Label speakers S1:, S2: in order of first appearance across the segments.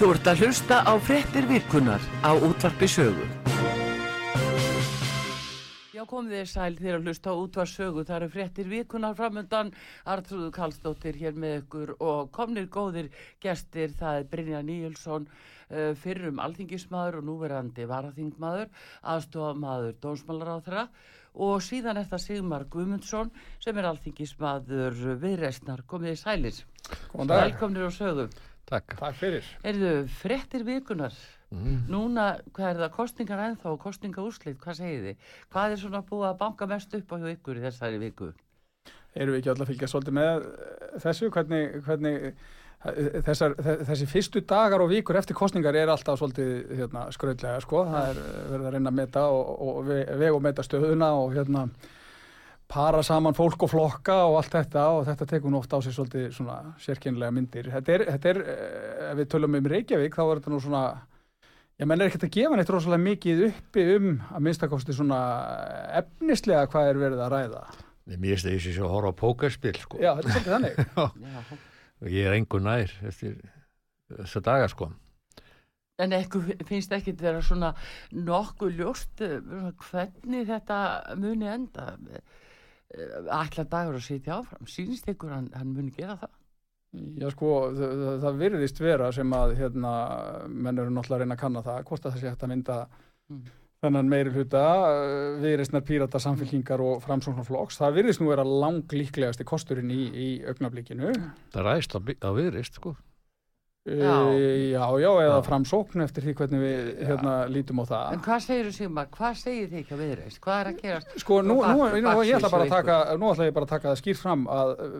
S1: Þú ert að hlusta á frettir virkunar á útvarpi sögu. Já, komið þér sæl þér að hlusta á útvarpi sögu. Það eru frettir virkunar framöndan. Artrúðu Kallstóttir hér með ykkur og komnir góðir gestir. Það er Brynja Níelsson, uh, fyrrum alþingismadur og núverandi varaþingmaður, aðstofamadur dónsmálaráþra og síðan er það Sigmar Gumundsson sem er alþingismadur viðreistnar. Komið þér sælir.
S2: Góðan dag.
S1: Velkomnir á sögu.
S3: Takk.
S2: Takk fyrir.
S1: Erðu frettir vikunar,
S3: Mm.
S1: núna, hvað er það, kostningar ennþá og kostningaúslit, hvað segir þið? Hvað er svona búið að banka mest upp á hjá ykkur í þessari viku?
S2: Erum við ekki öll að fylgja svolítið með eh, þessu? Hvernig, hvernig eh, þessar, þe- þessi fyrstu dagar og vikur eftir kostningar er alltaf svolítið hérna, skröldlega, sko. Það er eh, verið að reyna að meta og, og ve- veg og meta stöðuna og hérna para saman fólk og flokka og allt þetta og þetta tekur nú oft á sig svolítið svona sérkynlega myndir. Þetta er, þetta er eh, ef við tölum um Reykjavík, þá er þetta nú svona Já, menn er ekkert að gefa neitt rosalega mikið uppi um að minnstakosti svona efnislega hvað er verið að ræða.
S3: Mér finnst það þessi svo að horfa á pókerspil sko.
S2: Já, þetta er svolítið þannig.
S1: Já.
S3: og ég er engur nær eftir þessa daga sko.
S1: En ekkur finnst ekki vera svona nokkuð ljóst eh, svona hvernig þetta muni enda? Ætla dagur að sitja áfram, sýnist ykkur hann, hann muni gera það?
S2: Já, sko, það, það- virðist vera sem að hérna, menn eru náttúrulega að reyna að kanna það, hvort að það sé hægt að mynda
S1: Mm.
S2: þennan meiri hluta, viðreistnar pírata samfélkingar og framsóknarflokks. Það virðist nú vera lang líklegasti kosturinn í, í augnablíkinu.
S3: Það ræðist á viðrist sko.
S1: Já.
S2: E, já, já, eða framsókn eftir því hvernig við hérna, lítum á það.
S1: En hvað segir þú Sigmar, hvað segir þið ekki að viðreist? Hvað er að gerast?
S2: Sko, nú,
S1: Bak-
S2: nú, nú, ég ætla taka, nú ég bara að taka það skýrt fram að uh,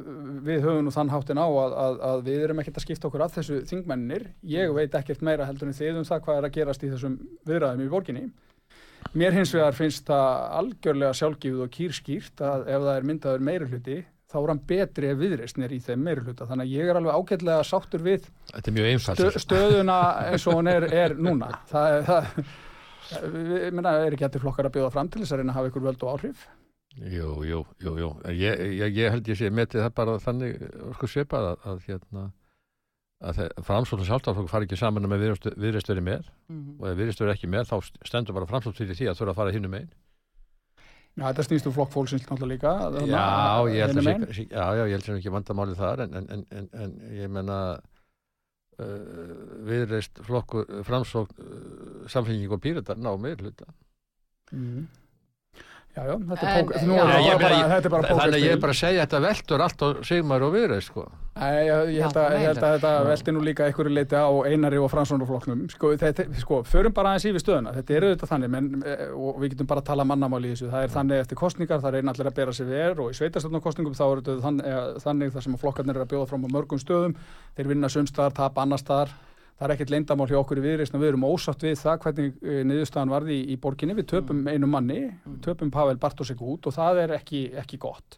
S2: við höfum nú þann háttin á að, að, að við erum ekkert að skipta okkur að þessu þingmennir. Ég veit ekkert meira heldur en þið um það hvað er að gerast í þessum viðræðum í borginni. Mér hins vegar finnst það algjörlega sjálfgífuð og kýrskýrt að ef það er myndaður meiri hluti, þá er hann betri ef viðreistnir í þeim meiri hluta. Þannig að ég er alveg ágætlega sáttur við
S3: Þetta er mjög einfalt.
S2: stö, stöðuna eins og hún er, er núna. Það, það, við, minna, er ekki hættir flokkar að bjóða fram til þess að reyna að hafa ykkur völd og áhrif?
S3: Jú, jú, jú, jú. En Ég, ég, ég held ég sé metið það bara þannig sko svipað að, að hérna að framsókn og sjálfstaflokk fari ekki saman með viðreistöri með
S1: Mhm.
S3: og ef viðreistöri ekki með þá stendur bara framsókn fyrir því að þurfa að fara hinn um einn.
S2: Já, þetta snýst um flokk fólksins náttúrulega líka.
S3: Já, ég held að sé, já, já, ég held sem ekki vandamálið þar en, en, en, en, en ég menna uh, viðreist flokkur framsókn uh, samfélging og píratar ná meir hluta
S2: Mhm. Já, já, þetta er, póker,
S1: já.
S2: er er
S3: þannig að ég er bara að segja að þetta veldur allt á Sigmar og viðreist sko.
S2: Nei, ég, ég, held
S1: Já,
S2: að, ég held að þetta
S3: Já.
S2: velti nú líka einhverju leiti á einari og fransvonarflokknum. Sko, þetta, sko, förum bara aðeins yfir stöðuna. Þetta er auðvitað þannig, menn, eh, og við getum bara að tala mannamáli í þessu. Það er þannig eftir kostningar, það reyna allir að bera sig ver og í sveitarstofnarkostningum þá er þetta þannig, eh, þannig þar sem flokkarnir eru að bjóða fram á mörgum stöðum. Þeir vinna sumstaðar, tap annar staðar. Það er ekkert leyndamál hjá okkur í viðreysna. Við erum ósátt við það hvernig uh, niðurstaðan varði í, í borginni. Við töpum einu manni, töpum Pavel Bartosek út og það er ekki, ekki gott.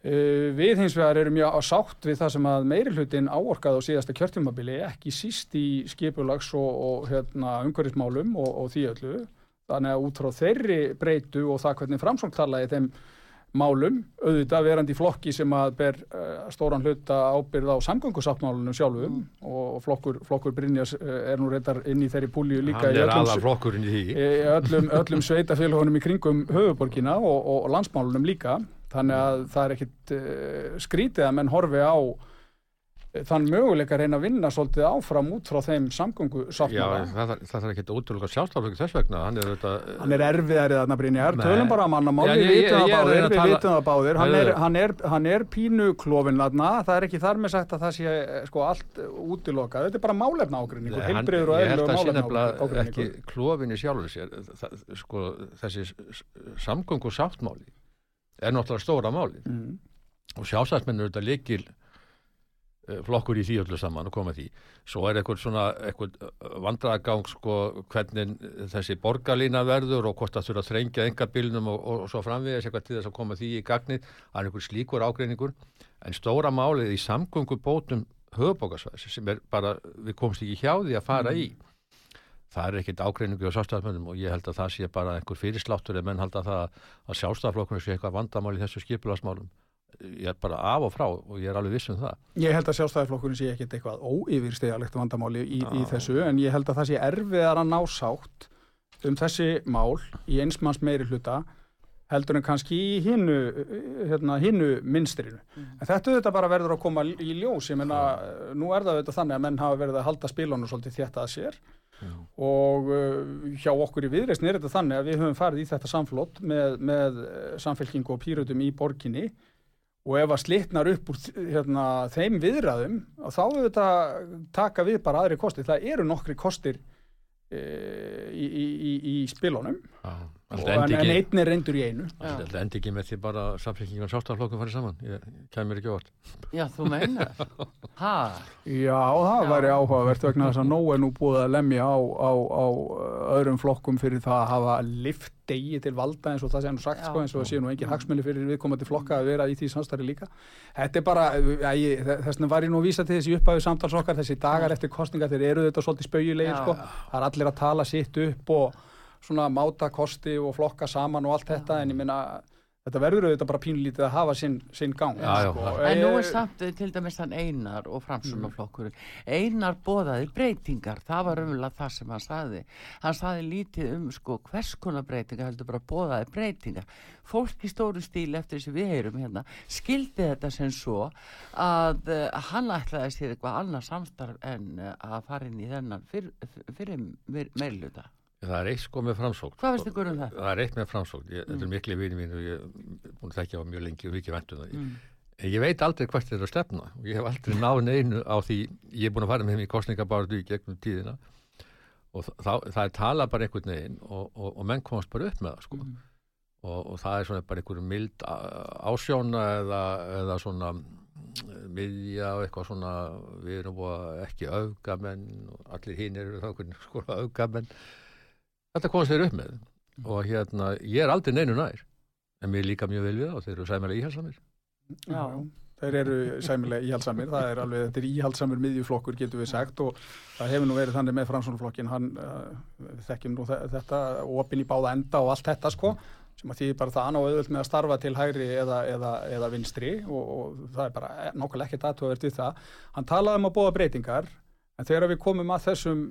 S2: Uh, við hins vegar erum mjög sátt við það sem að meiri hlutin áorkaði á síðasta kjörtjumabili, ekki síst í skipulags og, og hérna, umhverfismálum og, og því öllu. Þannig að út frá þeirri breytu og það hvernig framsókn talaði þeim málum, auðvitað verandi flokki sem að ber uh, stóran hluta ábyrð á samgöngusáttmálunum sjálfum og flokkur, flokkur Brynjas uh, er nú reyndar inn í þeirri púlju líka í öllum, öllum, öllum sveitafélagunum í kringum höfuborgina og, og landsmálunum líka. Þannig að það er ekkit uh, skrítið að menn horfi á eh, þann möguleika að reyna að vinna svolítið áfram út frá þeim samgöngu
S3: Já,
S2: sáttmála.
S3: það, það, það er ekki útlöka sjálfstaflöku þess vegna. Hann er þetta
S2: Hann er erfiðarið þarna Brynjar,
S3: Nei.
S2: tölum bara að mannamáli,
S3: Já,
S2: við
S3: ég-
S2: vitum það
S3: ég- ég er að
S2: báðir,
S3: að
S2: við vitum það báðir, hann er, hann er, hann er pínu klófin þarna, það er ekki þar með sagt að það sé eh, sko allt útilokað, þetta er bara málefna ágrinningur, heilbriður og
S3: ég held
S2: eðlur
S3: að
S2: málefna ágrinningur.
S3: klofin í sjálfur flokkur í því öllu saman og koma því. Svo er eitthvað svona eitthvað vandragang sko hvernig þessi borgarlína verður og hvort það þurfa að þrengja engabilnum og, og, og svo framvegis eitthvað til þess að koma því í gagnið. Það er einhver slíkur ágreiningur en stóra málið í samgöngubótum höfubókarsvæðis sem er bara, við komst ekki hjá því að fara í það er ekkit ágreiningu á sjálfstæðarmönnum og ég held að það sé bara einhver fyrirsláttur en menn held að það að sjálfstæðarflokkurinn sé eitthvað vandamál í þessu skipilagsmálum ég er bara af og frá og ég er alveg viss um það
S2: Ég held að sjálfstæðarflokkurinn sé ekkit eitthvað óyfirstegalegt vandamáli í, í þessu en ég held að það sé erfiðar að ná sátt um þessi mál í einsmanns meiri hluta heldur en kannski í hinnu hérna, hinnu minstrinu. Mm. En þetta auðvitað bara verður að koma í ljós, ég menna, nú er það auðvitað þannig að menn hafa verið að halda spílónu svolítið þetta að sér Já. og uh, hjá okkur í viðreysni er þetta þannig að við höfum farið í þetta samflott með, með uh, samfélkingu og pýrötum í borginni og ef að slitnar upp úr hérna, þeim viðræðum þá við þetta taka við bara aðri kostir, það eru nokkri kostir e, í, í, í, í spilónum en, en einn er reyndur í einu.
S3: Það endi ekki með því bara samfélkingan og sáttaflokkum farið saman, ég kemur ekki orð
S1: Já, þú meina
S2: Já, það væri áhugavert vegna þess að nóg er nú búið að lemja á, á, á öðrum flokkum fyrir það að hafa lift degi til valda eins og það sé nú sagt sko, eins og það sé nú engin hagsmjöli fyrir viðkomandi flokka að vera í því samstarri líka. Þetta er bara, þess vegna var ég nú að vísa til þessi upphafi samtalsokkar þessi dagar eftir kostninga þeir eru þetta svolítið spaujulegir sko, það er allir að tala sitt upp og svona máta kosti og flokka saman og allt þetta en ég minna þetta verður auðvitað bara pínlítið að hafa sinn, sinn gang.
S1: Já, já, sko. En nú er samt til dæmis þann Einar og Framsunaflokkur mm. Einar bóðaði breytingar það var umvel að það sem hann saði hann saði lítið um sko hvers konar breytingar heldur bara bóðaði breytingar. Fólk í stóru stíl eftir þess að við heyrum hérna skildi þetta sem svo að uh, hann ætlaði sér eitthvað annað samstarf en uh, að fara inn í þennan fyr, fyrir meirluta
S3: Það er eitt sko með framsókn.
S1: Hvað veist ykkur um það?
S3: Það er eitt með framsókn. Ég, mm. Þetta er miklu vini mín og ég er búin að þekkja á mjög lengi og mikið ventum það. Mm. Ég veit aldrei hvert þetta er að stefna og ég hef aldrei náð neinu á því ég er búin að fara með þeim í kostningabáratu í gegnum tíðina og það, það er talað bara einhvern veginn og, og, og menn komast bara upp með það sko. Mm. Og, og það er svona bara einhverju mild ásjóna eða, eða svona miðja og eitthvað svona við erum ekki auðgamenn og allir hinn eru þá sko auðgamenn þetta komast þeir upp með. Og hérna, ég er aldrei neinu nær en mér líka mjög vel við það og þeir eru sæmilega íhalsamir
S2: Já, þeir eru sæmilega íhalsamir það er alveg, þetta er íhalsamir miðjuflokkur getur við sagt og það hefur nú verið þannig með framsónuflokkin, hann uh, þekkjum nú þetta, opin í báða enda og allt þetta sko, sem að því bara það og auðvöld með að starfa til hægri eða, eða, eða vinstri og, og það er bara nokkulega ekkert aðtöðverð við það, hann talaði um að bóða breytingar En þegar við komum að þessum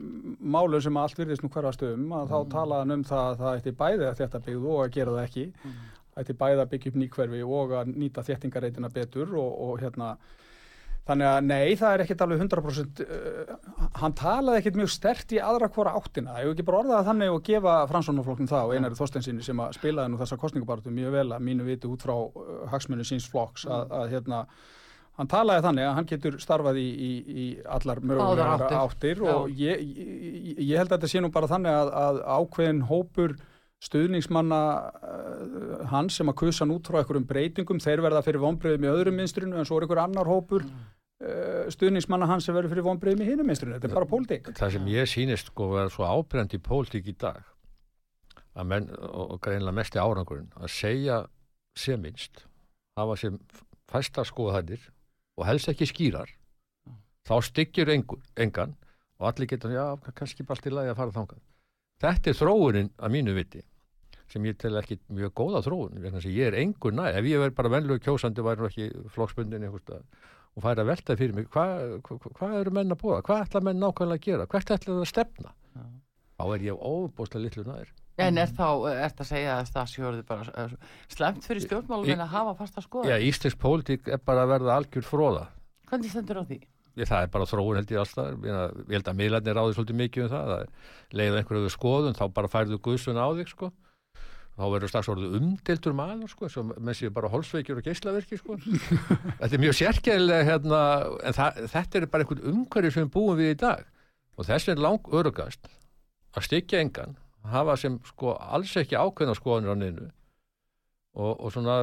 S2: málum sem allt virðist nú hverja stöðum að mm. þá talaðan um það að það ætti bæði að þetta byggðu og að gera það ekki. Mm. Ætti bæði að byggja upp nýkverfi og að nýta þéttingareitina betur og, og hérna þannig að nei, það er ekkit alveg 100% uh, hann talaði ekkit mjög stert í aðra hvora áttina. Það er ekki bara orðað þannig og gefa Franssonarflokknum það og einari Þorstensinni sem að spilaði nú þessa kostningabartu mjög vel að mínu viti út frá uh, hagsmunni síns flokks að, að hérna hann talaði þannig að hann getur starfað í, í, í allar mögulega áttir, áttir og ég, ég, ég held að þetta sé nú bara þannig að, að ákveðin hópur stuðningsmanna uh, hans sem að kusa hann út frá einhverjum breytingum, þeir verða fyrir vonbreiðum í öðrum minstrinu en svo er einhver annar hópur mm. uh, stuðningsmanna hans sem verður fyrir vonbreiðum í hinnum minstrinu, þetta er bara pólitík.
S3: Það sem ég sýnist sko verður svo ábrend í pólitík í dag menn, og, og greinlega mest í árangurinn að segja sem minnst hafa sem fæsta skoðanir og helst ekki skýrar þá styggir engan og allir geta, já, kannski bara allt í lagi að fara þangað. Þetta er þróunin að mínu viti, sem ég tel ekki mjög góða þróun, ég er engur næ, ef ég verð bara venlu kjósandi væri ekki flokksbundin og færi að velta fyrir mig, hvað hva, hva eru menn að búa, hvað ætla menn nákvæmlega að gera, hvert ætla það að stefna? Já. Þá er ég óbúslega litlu næður.
S1: En er þá, er þetta að segja að það sjóður bara uh, slemt fyrir stjórnmálum að hafa fasta skoða?
S3: Já, Íslands pólitík er bara að verða algjör fróða.
S1: Hvernig stendur á því?
S3: Ég, það er bara þróun held ég alltaf. Ég held að miðlarnir ráði svolítið mikið um það. það Leðið einhverjuðu skoðun, þá bara færðu guðsun á þig sko. Þá verður strax orðið umdeltur maður sko, sem menn séu bara holsveikjur og geyslaverki sko. þetta er mjög sérkjæðilega hérna, en það, þetta er bara einhvern umhverju sem við búum við í dag. Og þess er lang örugast að styggja engan hafa sem sko alls ekki ákveðna skoðanir á neinu og, og svona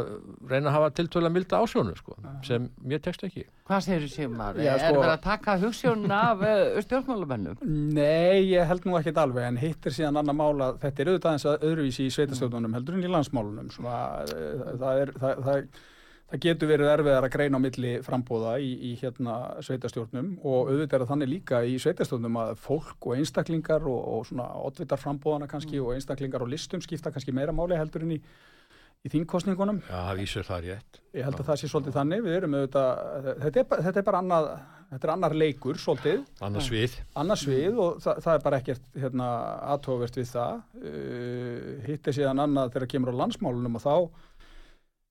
S3: reyna að hafa tiltölu að milda ásjónu sko, sem mér tekst ekki
S1: Hvað segir þú Sigmar?
S2: Já,
S1: Er
S2: sko-
S1: verið að taka hugssjónuna af uh, stjórnmálamennum?
S2: Nei, ég held nú ekkit alveg en hitt er síðan annar mála, þetta er auðvitað eins að öðruvísi í sveitastjóðunum heldur en í landsmálunum svona, eh, það, er, það, það, það getur verið erfiðar að greina á milli frambóða í, í hérna sveitastjórnum og auðvitað er það þannig líka í sveitastjórnum að fólk og einstaklingar og, og svona oddvitar frambóðana kannski og einstaklingar og listum skipta kannski meira máli heldur en í, í þingkostningunum
S3: Já, það vísur það rétt.
S2: Ég held að það sé svolítið þannig, við erum auðvitað, þetta er, þetta er bara annað, þetta er annar leikur svolítið,
S3: annars við
S2: annars við og það, það er bara ekkert hérna, aðtóvert við það. Uh, hitt er síðan annað þegar kemur á landsmálunum og þá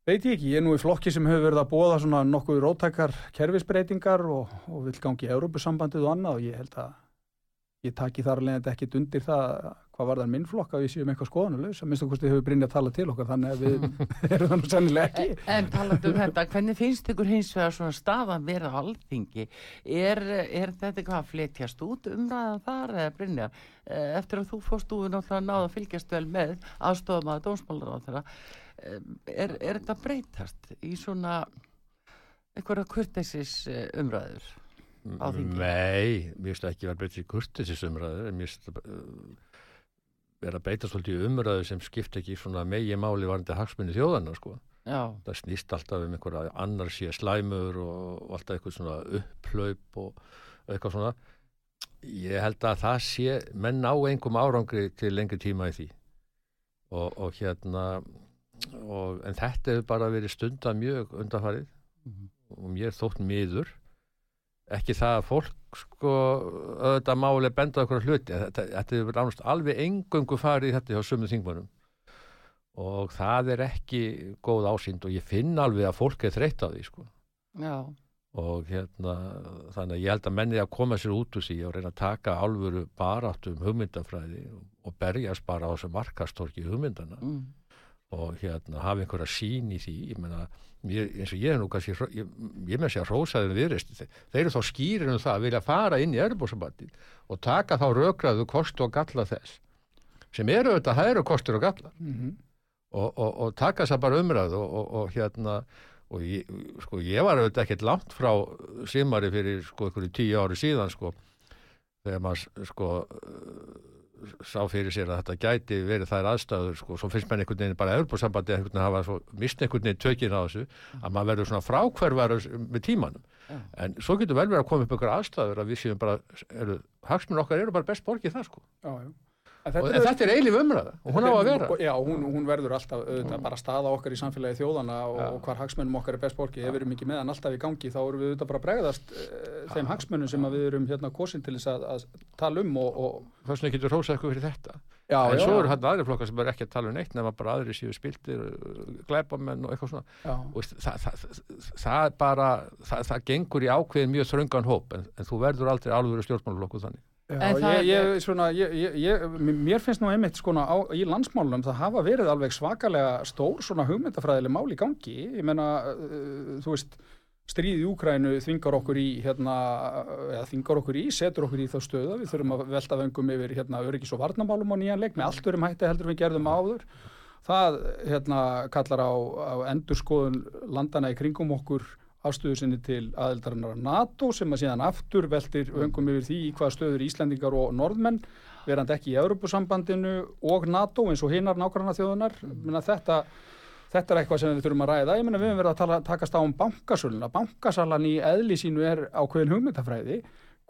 S2: veit ég ekki, ég er nú í flokki sem hefur verið að bóða svona nokkuð rótækar kerfisbreytingar og, og vil gangi í Európusambandið og annað og ég held að ég taki þar alveg ekkit undir það hvað var það minn flokk að við séum eitthvað skoðanulegs að minnst okkur hefur Brynja að tala til okkar þannig að við erum það nú sannilega ekki.
S1: En talandi um þetta, hvernig finnst ykkur hins vegar svona staðan verið á alþingi? Er, er þetta eitthvað að fletjast út umræðan þar eða Brynja? Eh, Eftir að þú fórst þú náttúrulega náða að fylgjast vel með aðstofum að dómsmálar á þeirra, er, er þetta að breytast í svona eitthvað kurteisis umræður? á þingi?
S3: Nei, mér finnst ekki vera breytið í kurtisisumræður en mér finnst uh, vera að beita svolítið í umræðu sem skipt ekki svona megi máli varandi hagsmunni þjóðana sko.
S1: Já,
S3: það snýst alltaf um einhverja annar sé slæmur og, og alltaf eitthvað svona upplaup og eitthvað svona ég held að það sé menn á einhverjum árangri til lengri tíma í því og, og hérna og, en þetta hefur bara verið stunda mjög undanfarið.
S1: Mhm.
S3: og mér þótt miður. Ekki það að fólk sko auðvitað máli benda okkur hluti. Þetta, þetta hefur ánast alveg engöngu farið þetta hjá sumum þingmannum og það er ekki góð ásýnd og ég finn alveg að fólk er þreytt á því sko.
S1: Já,
S3: og hérna þannig að ég held að menni að koma sér út úr því og reyna að taka alvöru baráttu um hugmyndafræði og berjast bara á þessu markastorki hugmyndana
S1: mm.
S3: Og hérna hafa einhverja sín í því ég meina, mér, eins og ég er nú kannski ég, ég með að rósaður viðreist þeir, þeir eru þá skýrir um það að vilja fara inn í erbúrsambandi og taka þá rökraðu kostu og galla þess sem eru auðvitað, það eru kostur og gallar.
S2: Mm
S3: og, og, og taka þess að bara umræðu og, og, og hérna og ég, sko, ég var auðvitað ekkert langt frá Simari fyrir sko tíu ári síðan sko þegar maður sko sá fyrir sér að þetta gæti verið þær aðstæður sko, svo finnst mann einhvern veginn bara Evropasambandi einhvern veginn hafa svo mist einhvern veginn tökin á þessu að maður verður svona frákverfar með tímanum
S1: Já.
S3: en svo getur vel verið að koma upp einhver aðstæður að við séum bara, eru, hagsmun okkar eru bara best borgið það sko
S2: Já, já. En þetta
S3: en þetta er eilif umræða og hún á að vera.
S2: Já, hún, hún verður alltaf auðvitað bara staða okkar í samfélagi þjóðana og,
S3: Já.
S2: og hvar hagsmennum okkar er best borgið. Ef við erum ekki með hann alltaf í gangi þá erum við auðvitað bara að bregðast uh, þeim hagsmennum sem við erum hérna kosin til þess að, að tala um og, og
S3: þess vegna getur rósað eitthvað fyrir þetta.
S2: Já,
S3: en
S2: já,
S3: svo eru hann aðri flokkar sem er ekki að tala um neitt nema bara aðri séu spiltir glæbamenn og eitthvað svona.
S2: Já,
S3: og það, það, það, bara það, það gengur í ákveðin mjög þröngan hóp en, en þú verður aldrei alvöru stjórnmáluflokku þannig
S2: ég, ég, svona, ég, mér finnst nú einmitt skona á, í landsmálunum það hafa verið alveg svakalega stór svona hugmyndafræðileg mál í gangi. Ég meina, uh, þú veist, stríðið í Úkrænu þvingar okkur í hérna, eða þvingar okkur í, setur okkur í þá stöðu við þurfum að velta vengum yfir hérna, öryggis og varnamálum á nýjan leik með allt örum hætti heldur við gerðum áður. Það hérna kallar á, á endurskoðun landana í kringum okkur afstöðu sinni til aðeldarinnar NATO sem að síðan aftur veltir vöngum yfir því í hvaða stöður Íslendingar og norðmenn verandi ekki í Europasambandinu og NATO eins og hinnar nákvæmna þjóðunar Menna, þetta, þetta er eitthvað sem við þurfum að ræða. Ég meina við höfum verið að tala, takast á um bankasöluna. Bankasalan í eðli sínu er ákveðin hugmyndafræði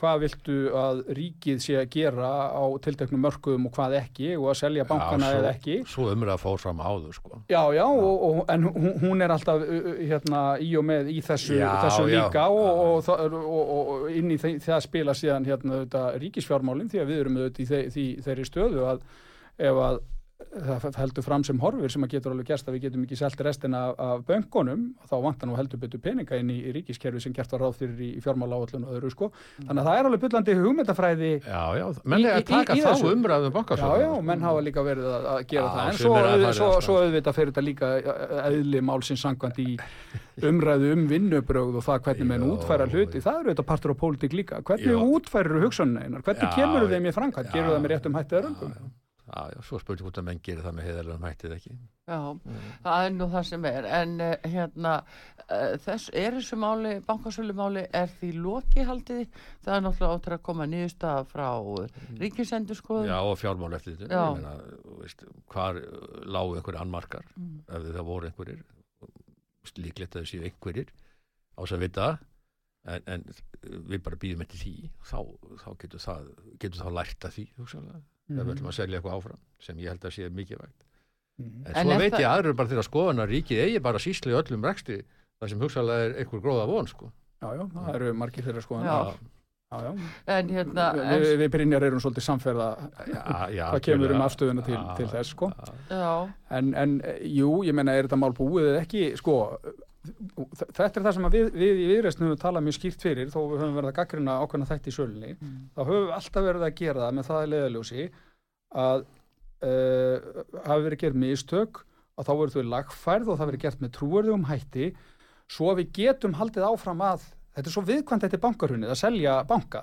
S2: hvað viltu að ríkið sé að gera á tilteknum mörkuðum og hvað ekki og að selja bankana
S3: Já, svo,
S2: eða ekki
S3: svo umræða fór fram áður sko.
S2: Já, já, og, og, en hún, hún er alltaf hérna, í og með í þessu,
S3: Já,
S2: þessu
S3: já.
S2: líka og, og, inn í þe það spila síðan hérna, þetta, ríkisfjármálinn því að við erum auðvitað í þeirri stöðu að ef að það heldur fram sem horfir sem að getur alveg gerst að við getum ekki selt restina af, af böngunum þá vantar nú heldur betur peninga inn í, í ríkiskerfi sem gert var ráð fyrir í, í fjármála áallun og öðru sko. Þannig að það er alveg byllandi hugmyndafræði
S3: Já, já, menn er að taka
S2: í-
S3: þá
S2: þessu.
S3: umræðu um
S2: Já, já, menn hafa líka verið að, að gera
S3: Já,
S2: það. En svo,
S3: fara
S2: svo, svo auðvitað fyrir þetta líka eðli málsins sangvænt í umræðu um vinnubrögð og það hvernig menn útfæra hluti, það eru þetta partur á pólitík líka. Hvernig útfærir hugsanina, hvernig kemur þeim í framkvæmt, gerur það með réttum hætti eða röngum
S3: Já, svo spurning hvort að menn gerir það með heiðarlega mættið ekki.
S1: Já, það er nú það sem er. En uh, hérna uh, þess er þessu máli, bankasölu máli er því loki haldið það er náttúrulega áttur að koma nýðustaf frá uh, ríkisendur skoðum
S3: Já, og fjármál eftir þetta. Ég meina, veist, hvar lágu einhverju annmarkar,
S1: Mm.
S3: ef það voru einhverjir, líklegt að það séu einhverjir á þess að vita, en, en við bara býðum eftir því, þá, þá getur það, getur það lært að því, hugsanlega, ef við ætlum að selja eitthvað áfram, sem ég held að sé mikið vægt.
S2: Mhm.
S3: En,
S1: En
S3: svo veit ég aðrir bara þegar skoðan að ríkið eigi bara sísli öllum reksti, það sem hugsanlega er einhver gróða von, sko.
S2: Já, já, það eru margir þeirra skoðan.
S1: Já.
S2: já, já.
S1: en hérna en,
S2: Við, við Brynjar erum svolítið samferða
S3: Já, já,
S2: hvað kemur um afstöðuna til, til þess, sko. En, en jú, ég meina, er þetta mál búið eða ekki, sko, þetta er það sem við, við í viðreistinu höfum talað mjög skýrt fyrir, þó við höfum verið að gaggrina ákveðna þætti í sölunni, þá höfum við alltaf verið að gera það með það að leiðaljósi að uh, hafi verið gerð mistök að þá verður þau lagfærð og það verið gert með trúverðum hætti. Svo við getum haldið áfram að þetta er svo viðkvæmt þetta bankarhunnið að selja banka.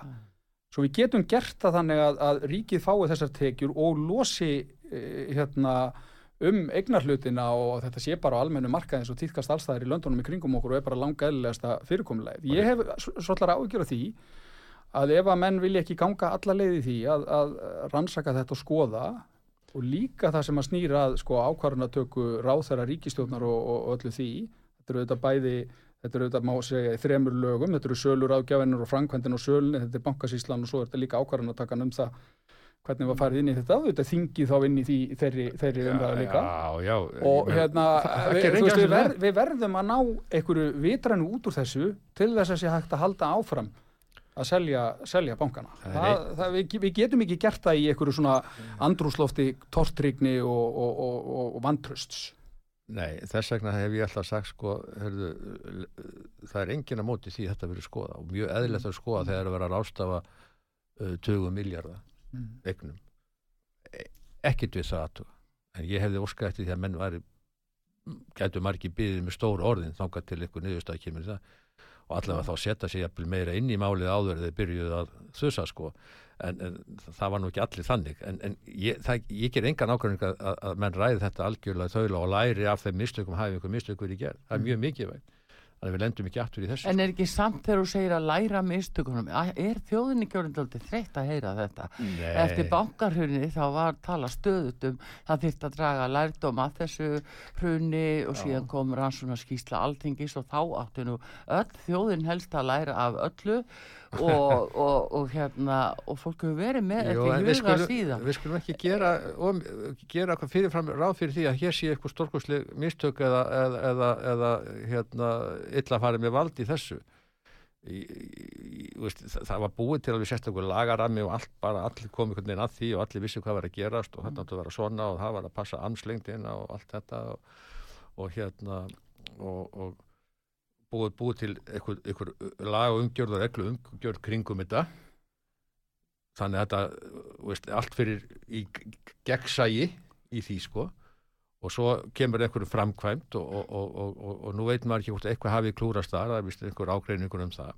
S2: Svo við getum gert það þannig að, að ríkið fái þessar tekjur og losi uh, hérna um eignarhlutina og þetta sé bara á almennu markaði eins og týðkast allstæðir í löndunum í kringum okkur og er bara langaðilegasta fyrirkomulegð. Ég hef svolítið áhyggjur af því að ef að menn vilja ekki ganga alla leið í því að, að rannsaka þetta og skoða og líka það sem að snýra að sko, ákvarðanatöku ráþæra ríkistjórnar og, og, og öllu því þetta eru auðvitað bæði þetta eru auðvitað má segja í þremur lögum þetta eru sölur ágjafinur og framkvæmdin og sölun þetta er bankasíslan og svo er þetta líka ákvarðanatakan um það hvernig var farið inn í þetta auðvitað þingið þá inn í því, þeirri, þeirri umræðu líka.
S3: Já, já.
S2: og hérna við, veist, við, ver, við verðum að ná einhverju vitrænu út úr þessu til þess að sé hægt að halda áfram að selja, selja bankana.
S3: Það er
S2: það, við, við getum ekki gert það í einhverju svona andrúslofti tortrygni og, og, og, og, vantrösts
S3: Nei, þess vegna hef ég alltaf sagt sko, hörðu, það er enginn að móti því þetta verið skoða og mjög eðlilegt að skoða þegar það er að vera rástafa uh, 20 miljardar eignum. E- ekkert við það aðtuga en ég hefði óskað eftir því að menn væri gætu margir byggðið með stór orðin þangað til ykkur niðurstað kemur það. Og allavega þá setja sig jafnvel meira inn í málið áður þeir byrjuðu að þusa sko. En, en það var nú ekki allir þannig. En, en ég, það, ég ger engan ákvæmning að, að, menn ræði þetta algjörlega þaula og læri af þeim mistökum hafi einhver mistökur í gerð, það er mjög mikilvægt. þannig að við lendum ekki aftur í þessu
S1: en er ekki samt þegar þú segir að læra mistökunum er þjóðinni gjörðindaldi þreytt að heyra þetta?
S3: Nei.
S1: eftir bankarhrunni þá var tala stöðut um það þyrft að draga lærdóm að þessu hrunni og síðan kom rannsóna skýsla alþingis og þá áttu nú öll þjóðin helst að læra af öllu og, og, og hérna og fólk hefur verið með
S3: Jú,
S1: þetta í huga síðan.
S3: við skulum ekki gera, um, gera fyrirfram ráð fyrir því að hér sé eitthvað stórkosleg mistök eða, eða, eða, eða hérna, illa farið með vald í þessu. Í, í, veist, það, það var búið til að við sérstaklega lagarami og allt bara allir komið einhvern veginn að því og allir vissi hvað var að gerast og þetta átti að vera svona og það var að passa amslengdina og allt þetta og, og hérna og, og búið, búið til einhver, einhver lag og umgjörð og reglu umgjörð kringum þetta. Þannig að þetta veist, allt fyrir í gegnsægi í því sko. Og svo kemur einhverju framkvæmt og, og, og, og, nú veit maður ekki hvort eitthvað hafi klúrast þar, það er vist einhver ágreiningur um það.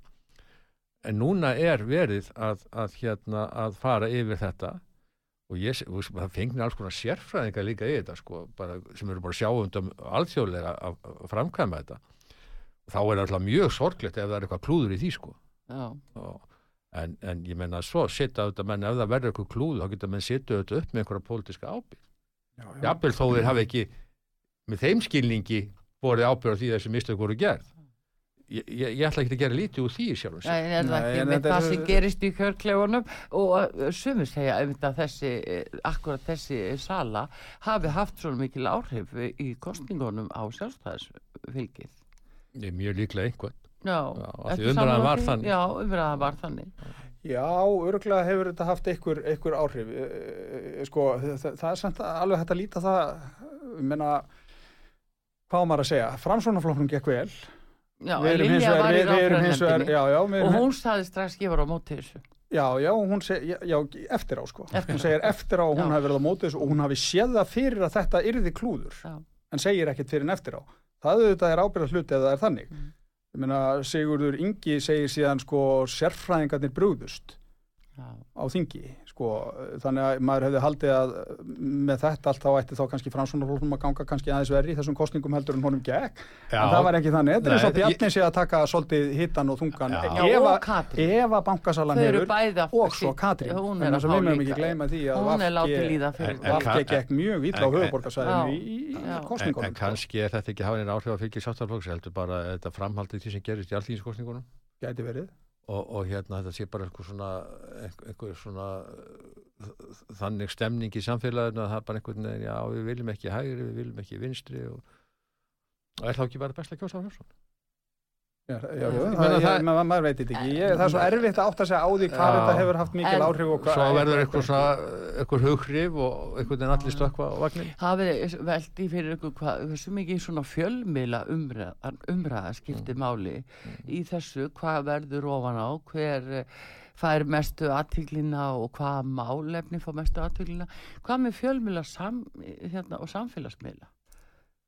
S3: En núna er verið að, að, hérna, að fara yfir þetta. Og ég, það fengnir alls konar sérfræðingar líka í þetta sko, bara, sem eru bara sjáundum alþjóðlega að, framkvæma þetta þá er það alltaf mjög sorglegt ef það er eitthvað klúður í því sko
S1: Já.
S3: og, en, en ég menna svo setja auðvitað menn ef það verður eitthvað klúð þá geta menn setja auðvitað upp með einhverja pólitíska ábyrgð
S2: já, já.
S3: jafnvel þó þeir hafi ekki með þeim skilningi borðið ábyrgð á því að þessi mistök voru gerð ég, ég, ég ætla ekki að gera lítið úr því sjálfum sér.
S1: Nei, er það ekki
S2: en
S1: með
S2: þetta
S1: það sem gerist í kjörklefunum og sumir segja einmitt að þessi, akkurat þessi sala hafi haft svona mikil áhrif í kostningunum á sjálfstæðisfylgið.
S3: Ég er mjög líklega einhvern
S1: Já,
S3: því umræðan var þannig.
S1: Já, umræðan var þannig.
S2: Já, örgulega hefur þetta haft einhver, einhver áhrif. Sko, það, það er samt alveg hægt að líta það, ég meina, hvað maður að segja? Framsvonarflokknum gekk vel.
S1: Já,
S2: Við erum hins vegar- við- við erum hins vegar- Já, já, við
S1: og hún saði strax var á móti þessu.
S2: Já, já, hún seg, já, já, eftir á sko.
S1: Eftir.
S2: Hún segir eftir á hún hafi verið á móti þessu og hún hafi séð það fyrir að þetta yrði klúður,
S1: Já.
S2: en segir ekkert fyrir en eftir á. Það auðvitað er ábyrðað hluti ef það er þannig.
S1: Mm.
S2: Ég meina, Sigurður Ingi segir síðan sko sérfræðingarnir brúðust
S1: Já.
S2: á þingi, sko, þannig að maður hefði haldið að með þetta allt þá ætti þá kannski framsvonarflóknum að ganga kannski aðeins verri í þessum kostningum heldur en honum gekk.
S3: Já.
S2: en það var ekki þannig, þetta er eins og
S3: Nei,
S2: Bjarni sé að taka svolítið hittan og þungan. Ef, að- bankasalan hefur og svo Katrín.
S1: Hún er er látið líða fyrir
S3: Ka-
S2: gekk mjög vill á höfuborgarsæðinu í, kostningunum
S3: en kannski er þetta ekki hafinn áhrif að fylgja sáttarflokks, heldur bara að þetta framhaldið því sem gerist í allþýðinskostningunum
S2: sko. gæti verið
S3: og, og hérna þetta sé bara einhver svona, einhver, svona uh, þannig stemning í samfélaginu að það er bara einhvern veginn, já við viljum ekki hægri, við viljum ekki vinstri og, og er þá ekki bara best að kjósa á þessu?
S2: Já, já,
S1: Já.
S2: já,
S3: Ég
S2: það,
S3: það-
S2: ma maður veit þetta ekki ég, það er svo erfitt að átta sig á því hvað þetta hefur haft mikil
S1: En-
S2: áhrif og hvað
S3: Svo verður einhver hughrif og einhvern veginn allir stökkva á vagnin.
S1: hafið veldi fyrir ykkur hvað, hversu mikið svona fjölmiðla umræða, umræða skiptir máli í þessu hvað verður ofan á hver eh, fær mestu aðtiklina og hvað málefni fá mestu aðtiklina hvað með fjölmiðla sam, hérna, og samfélagsmiðla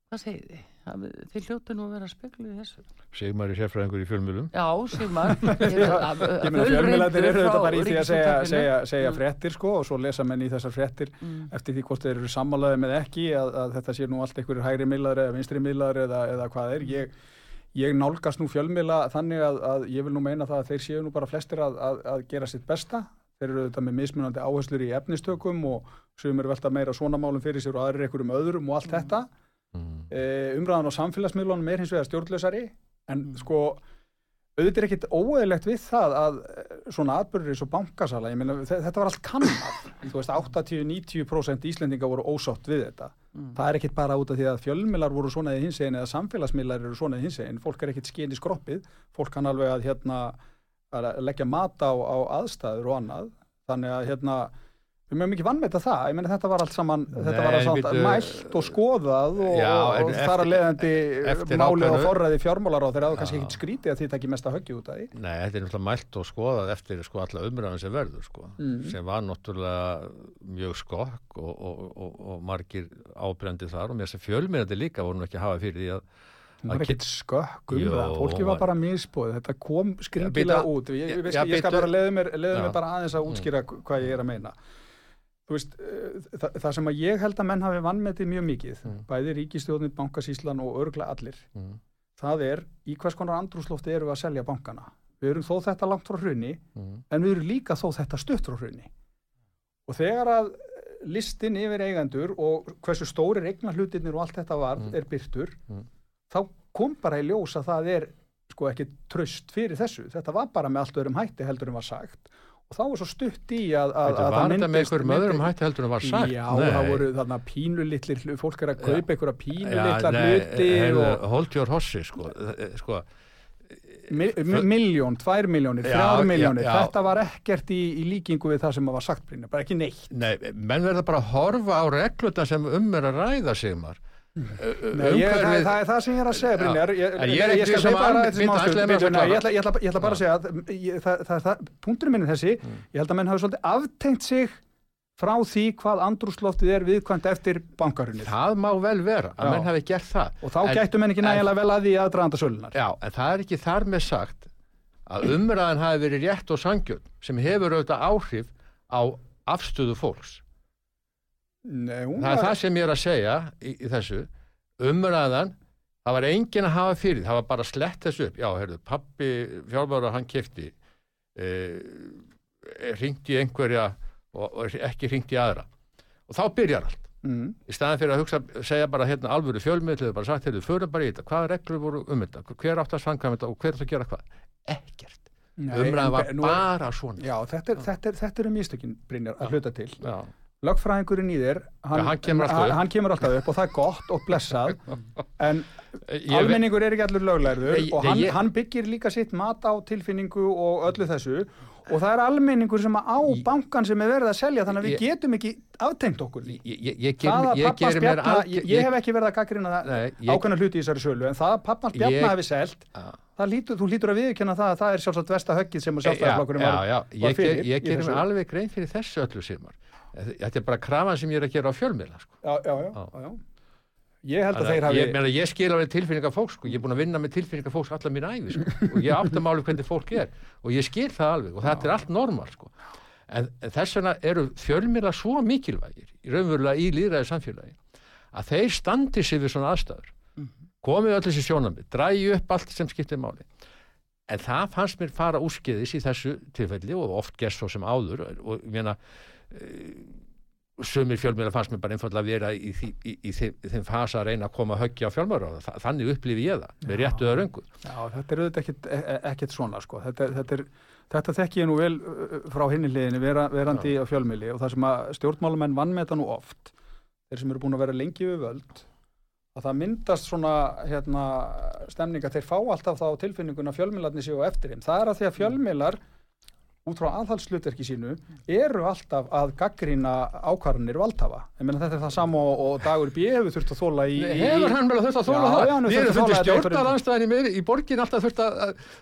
S1: hvað segið þið? Þið hljótu nú að vera að spekla í þessu.
S3: Sigmar er sérfræðingur í fjölmjölum.
S1: já, Sigmar.
S2: Ég meina fjölmiðlandir eru þetta bara í því að segja, segja, segja
S1: Mm.
S2: fréttir sko og svo lesa menn í þessar fréttir
S1: mm.
S2: eftir því hvort þeir eru sammálaði með ekki að, að þetta sé nú allt einhverjir hægri miðlar eða vinstri miðlar eða, eða hvað er. Ég, ég nálgast nú fjölmiðla þannig að, að ég vil nú meina það að þeir séu nú bara flestir að, að, að gera sitt besta. Þeir eru þetta með mismunandi áherslur í efnistökum og sem eru velta meira svona málum fyrir sér og aðrir einhverjum öðrum og allt þetta
S3: Mm.
S2: e, umræðan á samfélagsmiðlunum er hins vegar stjórnlausari en
S1: Mm.
S2: sko auðvitað er ekkit óeðlegt við það að eh, svona atbyrður eins og bankasala ég meina þe- þetta var allt kannad þú veist 80-90% Íslendinga voru ósátt við þetta
S1: Mm.
S2: það er ekkit bara út af því að fjölmiðlar voru svona í hins eginn eða samfélagsmiðlar eru svona í hins eginn fólk er ekkit skinn í skroppið fólk kann alveg að hérna að leggja mat á, á aðstæður og annað þannig að hérna við mögum ekki vannmeta það, ég meina þetta var allt saman þetta var
S3: Nei,
S2: allt
S3: bíddu-
S2: mælt og skoðað og,
S3: Já,
S2: og þar að
S3: eftir-
S2: leiðandi
S3: eftir
S2: málið og forræði fjármálar á þeirra og kannski
S3: Já.
S2: ekkit skrítið að því takki mest að höggja út af því.
S3: Nei, þetta er náttúrulega mælt og skoðað eftir sko alla umræðan sem verður sko,
S2: Mm.
S3: sem var náttúrulega mjög skokk og, og, og, og margir ábrendi þar og mér sem fjölmyrandi líka voru nú ekki að hafa fyrir því að
S2: það var ekkit skökk um það, fólki var bara misbúið þetta kom skringilega út. Ég, ég, ég, ég skal bara leiða mér, leiða
S3: Já.
S2: mér bara aðeins að útskýra hvað ég er að meina veist, eh, það, það sem að ég held að menn hafi vannmetið mjög mikið
S3: Mm.
S2: bæði ríkistjóðnir, bankasíslan og örgla allir
S3: mm,
S2: það er í hvers konar andrúslofti eru við að selja bankana við erum þó þetta langt frá hrunni
S3: mm,
S2: en við erum líka þó þetta stutt frá hrunni og þegar að listin yfir eigendur og hversu stórir eignar hlutirnir og allt þetta var
S3: Mm.
S2: er byrtur
S3: Mm.
S2: þá kom bara í ljós að það er sko ekki tröst fyrir þessu þetta var bara með allt öðrum hætti heldur en var sagt og þá var svo stutt í að, að, að
S3: var þetta með einhverjum öðrum hætti heldur en var sagt?
S2: Já,
S3: Nei.
S2: það voru þarna pínulitlir fólk er að kaupa einhverja pínulitlar hluti og
S3: Hold your hossi sko, eh, sko.
S2: Mi- mi- miljón, tvær miljónir,
S3: Já,
S2: þrjár
S3: já,
S2: miljónir þetta var ekkert í, í líkingu við það sem var sagt bara ekki neitt.
S3: Nei, menn verða bara að horfa á regluna sem um er að ræða Sigmar
S2: Nei, ég, það, það er það sem ég er að segja Brynjar. Ég,
S3: ég ekki
S2: skal hleypa bara ég ætla- ég ég bara að segja að ég- það- það- það- punkturinn minn er þessi. Ég held að menn hafi svolítið aftengt sig frá því hvað andrúsloftið er viðkvæmt eftir bankarunnið
S3: Það má vel vera að
S2: Já.
S3: menn hafi gert það.
S2: Og þá
S3: En-
S2: gættu menn ekki nægilega vel að því aðdraðanda sölunar
S3: Já, en það er ekki þar með sagt að umræðan hafi verið rétt og sangjörn sem hefur auðvitað áhrif á afstöðu fólks.
S2: Nei,
S3: Það er það sem ég er að segja í, í þessu. Umræðan, það var enginn að hafa fyrir, það var bara slett þessu upp. Já, heyrðu, pappi fjármára hann kefti, e, ringdi einhverja og, og ekki ringdi aðra. Og þá byrjar allt.
S2: Mm.
S3: Í staðan fyrir að hugsa, segja bara hérna alvöru fjölmiðlið, bara sagt, heyrðu, förum bara í þetta, hvaða reglur voru um þetta, hver átt að sanga þetta og hver átt að gera hvað? Ekkert. Umræðan var
S2: er-
S3: bara svona.
S2: Já, þetta er, þetta er, þetta er um místökin Brynjar að hluta til
S3: Já.
S2: Lögfræðingurinn í þér hann,
S3: Já, hann kemur
S2: hann kemur alltaf upp og það er gott og blessað. En
S3: Ég,
S2: almenningur er ekki allur löglærður
S3: Ég-
S2: og hann,
S3: ég-
S2: hann byggir líka sitt mat á tilfinningu og öllu þessu. Og það er almenningur sem á
S3: Ég-
S2: bankan sem er verið að selja þannig að við
S3: Ég-
S2: getum ekki aftengt okkur
S3: ég, ég, ég,
S2: það að
S3: ég
S2: pappa
S3: gerir mér
S2: spjalla,
S3: algjör-
S2: ég, ég hef ekki verið að gaggrina
S3: ég-
S2: ákveðna hluti í þessari sölu en það að pappa spjalla
S3: Ég-
S2: hefði
S3: Já.
S2: það lítur, þú lítur að viðkjanna það að það er sjálfsagt versta höggið sem
S3: já,
S2: sjálfstæðarflokkurinn
S3: já,
S2: var,
S3: já,
S2: var
S3: ég,
S2: fyrir
S3: ger, ég
S2: í
S3: gerir
S2: þessu.
S3: mér alveg grein fyrir þessu öllu simar þetta er bara krafan sem ég er að gera á fjölmiðla sko.
S2: já, já, já,
S3: Já.
S2: já, ég held að
S3: Þannig
S2: þeir
S3: að
S2: hafi
S3: ég, meina, ég skil alveg tilfinningar fólks sko. ég er búin að vinna með tilfinningar fólks allar mín æfi sko. og ég átta máli hvernig fólk er og ég skil það alveg og þetta er allt normal sko. en, en þess vegna eru fjölmila svo mikilvægir í raunverulega í líðræði samfélagi að þeir standi sér við svona aðstæður komið öll þessi sjónamið, drægi upp allt sem skiptir máli en það fannst mér fara úrskeiðis í þessu tilfelli og oft gerst svo sem áður og ég meina uh, sumir fjölmjöla fannst mér bara einfallega að vera í, því, í, í, þeim, í þeim fasa að reyna að koma að höggja á fjölmjöla þannig upplifi ég það, með réttu eða röngu.
S2: Já, þetta er auðvitað ekkit, e- e- svona sko. þetta, þetta, er, þetta þekki ég nú vel frá hinni hliðinni vera, verandi á fjölmjöli og það sem að stjórnmálumenn vann með þetta nú oft þeir sem eru búin að vera lengi við völd að það myndast svona hérna, stemning að þeir fá alltaf þá tilfinninguna fjölmjölarnir séu eftir þeim. Það er að því að fjölmjölar út frá aðhalslutverki sínu eru alltaf að gaggrína ákvarðanir valdhafa. Ég meina þetta er það sama og, og dagur B hefur þurft að þóla í...
S3: Hefur hann vel þurft að þóla
S2: Já,
S3: það?
S2: já, hann hefur þurft að þetta
S3: stjórnaranstæðinni með í borgin alltaf þurft að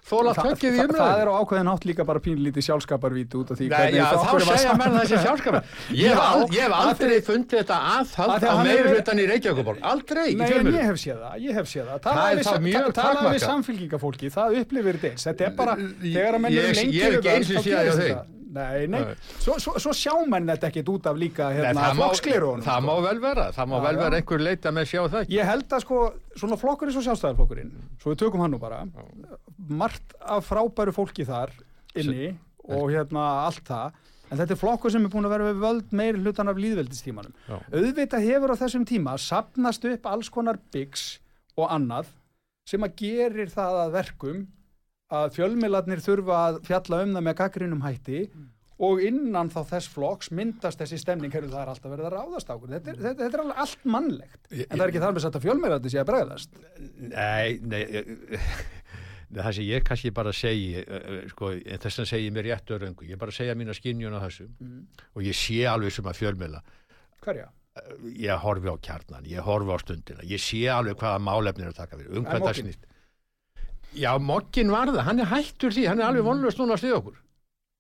S3: þóla
S2: Það-
S3: tökkið í
S2: það- Það er á ákveðin átt líka bara pínlítið sjálfskaparvíti út af því
S3: já, þá
S2: flokkurinn var
S3: segja
S2: saman-
S3: menn þessi sjálfskapar. Ég hef
S2: Já,
S3: al- ég hef aldrei fundið þetta
S2: að
S3: aðhald á meiri hlutan í Reykjavíkuborg. Aldrei í
S2: þetta. Nei, nei, svo, svo, svo sjá menn þetta ekkit út af líka hérna,
S3: það
S2: flokksklerónum.
S3: Það má vel vera, það má
S2: Já,
S3: vel
S2: já.
S3: vera einhver leita með sjá það ekki.
S2: Ég held að sko, svona flokkur eins og sjálfstæðarflokkurinn, svo við tökum hann nú bara, margt af frábæru fólki þar inni og hérna allt það, en þetta er flokkur sem er búin að vera við völd meiri hlutan af líðveldistímanum.
S3: Já.
S2: Auðvitað hefur á þessum tíma sapnast upp alls konar byggs og annað sem að gerir það að verkum að fjölmiðlarnir þurfa að fjalla um það með gaggrinum hætti og innan þá þess flokks myndast þessi stemning, heyrðu það er alltaf verið að ráðast á. Þetta þetta, þetta er alveg allt mannlegt.
S3: Ég-
S2: En það er ekki þar með satt að fjölmiðlarnir sé að bregðast.
S3: Nei, nei, ég- það sem ég kannski bara segi, eh, eh, sko, þess að segi mér réttu og röngu, ég bara segja mína skinjun á þessu og ég sé alveg sem að fjölmiðla,
S2: Hverja?
S3: ég horfi á kjarnan, ég horfi á stundina, ég sé alveg hvaða málefnir að taka við, um hvað það
S2: Mogginn?
S3: Já, mokkin var það, hann er hættur því, hann er alveg vonlust núna að stiða okkur.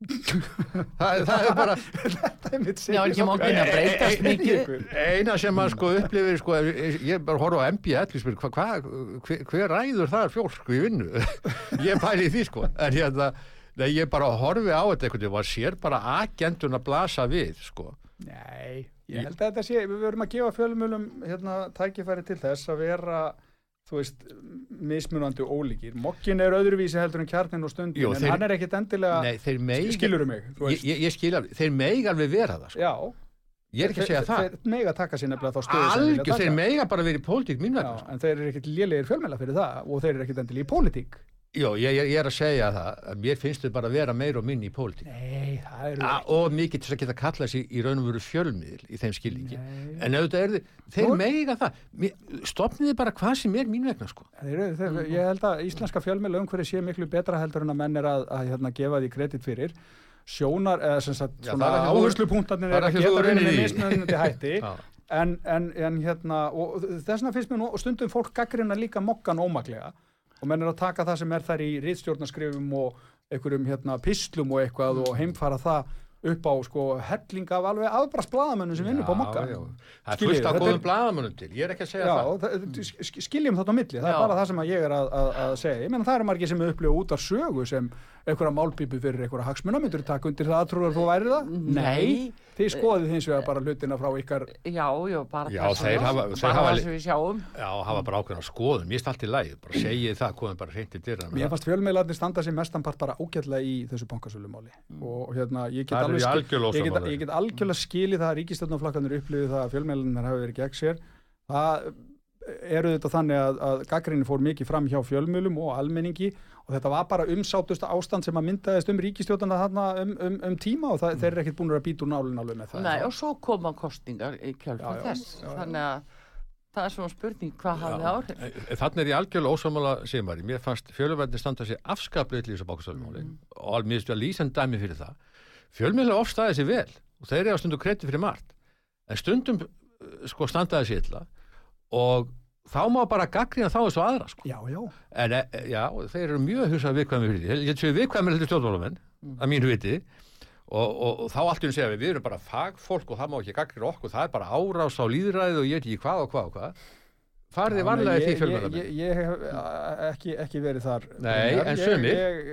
S3: það, það er bara,
S2: Það er mitt
S1: Já, ekki Mogginn að breytast mikið.
S3: eina sem maður sko upplifir sko, ég bara horfa á MBL spyr, hva, hva, hver, hver ræður það fjólk í vinnu? Ég pæli því sko. En hérna, nei, ég bara horfi á þetta veginn og sér bara agendun að blasa við sko.
S2: Nei, ég held að þetta sé, við verum að gefa fjölmjölum hérna, tækifæri til þess að vera, þú veist, mismunandi og ólíkir. Mokkin er öðruvísi heldur en kjarnin og stundin,
S3: Jú,
S2: en
S3: þeir-
S2: hann er ekkit endilega,
S3: nei, meig
S2: skilurum mig, þú
S3: ég, ég, skil alveg, þeir meig alveg vera það sko. Ég er ekki að segja það
S2: Þeir mega taka sér nefnilega þá stöðu
S3: algjör, þeir meiga bara verið í pólitík mín vegna sko.
S2: en þeir eru ekkit lélegir fjölmjöla fyrir það og þeir eru ekkit endilega í pólitík.
S3: Jó, ég, ég, er að segja það að mér finnst þau bara að vera meir og minni í pólitík.
S2: Nei, það eru
S3: A- og mikið til að geta kallað sér í raun og veru fjölmiðl í þeim skilningi. En auðvitað er þið, þeir
S2: Nú-
S3: meiga það. Stofniði bara hvað sem er mín vegna sko.
S2: Þeir, þeir, ég held að íslenska fjölmjöla umhverju sé miklu betra heldur en að menn er að, að hérna, gefa því kredit fyrir. Sjónar, eða sem sagt
S3: er ekki
S2: áherslupunktarnir
S3: er
S2: að
S3: ekki
S2: geta
S3: í.
S2: mismunandi hætti. En, en, en hérna og þess vegna finnst mér nú og stundum fólk gaggrina líka mokkan ómaklega og menn er að taka það sem er þar í rítstjórnarskrifum og einhverjum hérna pislum og eitthvað og heimfara það upp á sko helling af alveg afbrast blaðamönnum sem vinnur på mokka
S3: það er fullt af góðum blaðamönnum til. Ég er ekki að segja
S2: Já,
S3: það.
S2: það, sk- skiljum þetta á milli, það
S1: Já.
S2: er bara það sem ég er að, að, að segja. Ég meina það eru margir sem upplifa út af sögu sem einhverja málpípu fyrir einhverja hagsmuna, myndur þú taka undir það að trúar þú væri það?
S1: Nei.
S2: Þið skoðið hins vegar bara hlutina frá ykkar,
S1: Já, já, bara
S3: Já, þeir hafa- þeir
S1: bara
S3: hafa
S1: sem við sjáum.
S3: Já, hafa bara ákveðna skoðun, mér er allt í lægi bara segið það, komum bara hreint í dyr
S2: mér fannst fjölmiðlarnir standa sér mestanpart bara ágætlega í þessu bankasölumáli. Og hérna ég get
S3: Það
S2: alveg
S3: ég
S2: skil-
S3: algjörlega
S2: ég get,
S3: ósammála.
S2: ég get algjörlega skilið það að ríkistöldnaflakkanir upplifið það að fjölmiðlarnir hafi verið gegn sér. Það eru þetta þannig að, að gaggrinni fór mikið fram hjá fjölmiðlum og almenningi og þetta var bara umsátusta ástand sem að myndaðist um ríkistjóðana þarna um, um, um tíma og það, þeir eru ekkit búin að býta úr nálinn alveg með það
S1: Nei, og svo koma kostningar í
S2: já,
S1: þess.
S2: Já, já.
S1: þannig að það er svona spurning hvað hafði áhrif?
S3: Þannig er ég algjörlega ósamála segmari, mér fannst fjölumverðin standa sér afskaplega í þessu bókastöðumáli
S2: Mm.
S3: og alveg mér stu að lýsa dæmi fyrir það. Fjölmiðlega ofstæði sér vel og þeir eru á stundum kredi fyrir margt. En stundum uh, sko standaði sér illa og þá má bara gaggrina þá þessu aðra sko.
S2: Já, já,
S3: en e, já, þeir eru mjög hugsað viðkvæmi fyrir því, ég séu viðkvæmi heldur stjórnmálamenn, að mínu viti. Og, og, og þá allt hún segja við, við erum bara fagfólk og það má ekki gaggrina okkur, það er bara árás á líðræði og ég veit ekki hvað og hvað og hvað farið
S2: Já,
S3: varlega
S2: nei,
S3: því
S2: ég-
S3: fjölmjölamenn
S2: Ég, ég hef a- ekki, ekki verið þar
S3: Nei, en sumir.
S2: ég-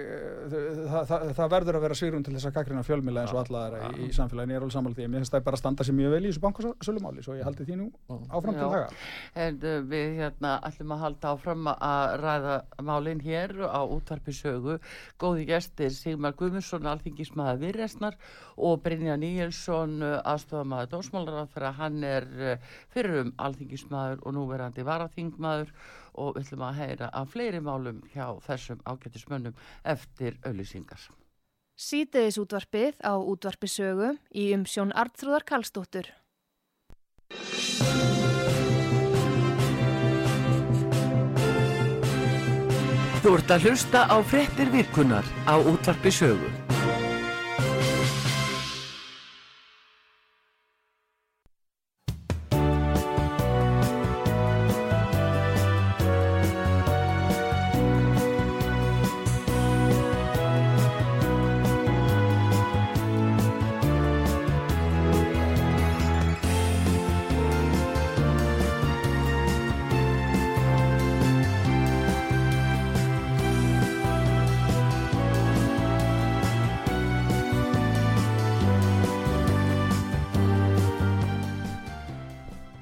S2: það, það, það verður að vera svigrun til þess að gaggrina fjölmjöla eins og alla aðra í, í samfélaginu, ég er alveg sammála því. Mér finnst það bara að standa sér mjög vel í þessu bankasölumáli svo ég haldi því nú áfram til haga.
S1: En uh, við hérna ætlum að halda áfram að ræða málinn hér á útvarpi sögu. Góði gestir Sigmar Guðmundsson, alþingismæður Virresnar og Brynja Níelsson, aðstofamæður alþingismæður og við ætlum að heyra af fleiri málum hjá þessum ágættismönnum eftir auðlýsingar.
S4: Sítiðis útvarpið á útvarpi sögu í umsjón Arnþrúðar Karlsdóttur.
S1: Þú ert að hlusta á frettir virkunar á útvarpi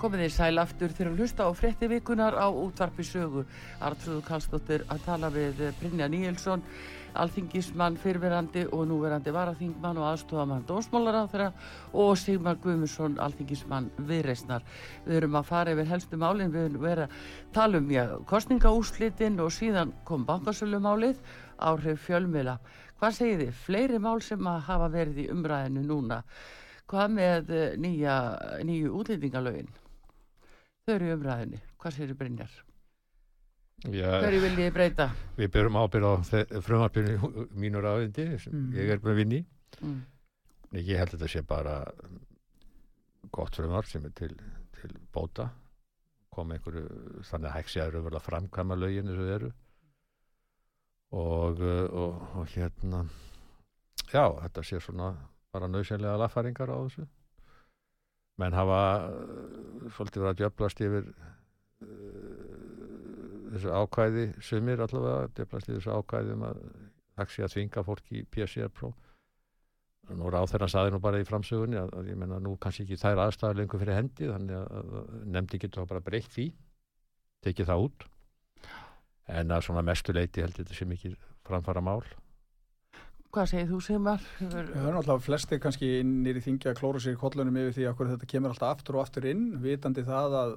S1: Komið þið sæl aftur þegar að hlusta á frétti vikunar á útvarpi sögu. Artrúðu Kallstóttir að tala við Brynja Níelsson, alþingismann, fyrverandi og núverandi varaþingmann og aðstofamann dósmálaráþra og Sigmar Guðmusson, alþingismann viðreisnar. Við erum að fara yfir helstu málinn, við erum verið að tala um já, kostningaúslitin og síðan kom bankasölumálið, áhrif fjölmila. Hvað segir þið? Fleiri mál sem að hafa verið í umræðinu núna. Hvað með eh, nýju útlendingalögin? Þau eru umræðinni. Hvað segir Brynjar? Hverju vil ég breyta?
S3: við berum ábyrð á frumarpinu mínur áðindi sem
S2: Mm.
S3: ég er með vinni
S1: Mm.
S3: Ég held að þetta sé bara gott frumar sem er til, til bóta koma einhverju þannig að hægsi að verða framkvæma lögin eins og þau eru og, uh, og, og hérna já, þetta sé svona bara nöðsynlega lagfæringar á þessu menn hafa uh, svolítið verið að djöflast yfir uh, þessu ákvæði sumir allavega, djöflast yfir þessu ákvæði um að hægsi að þvinga fólk í PCR-próf nú ráð þeirra saði nú bara í framsögunni að, að ég menna nú kannski ekki þær aðstæður lengur fyrir hendi þannig að, að nefndi getur þá bara breytt því tekið það út. En að svona mestu leiti held ég þetta sé mikið framfara mál
S1: Hvað segir þú Sigmar? Hefur...
S2: Það er náttúrulega flesti kannski innir í þingja að klóra sér í kollunum yfir því að hverju þetta kemur alltaf aftur og aftur inn, vitandi það að,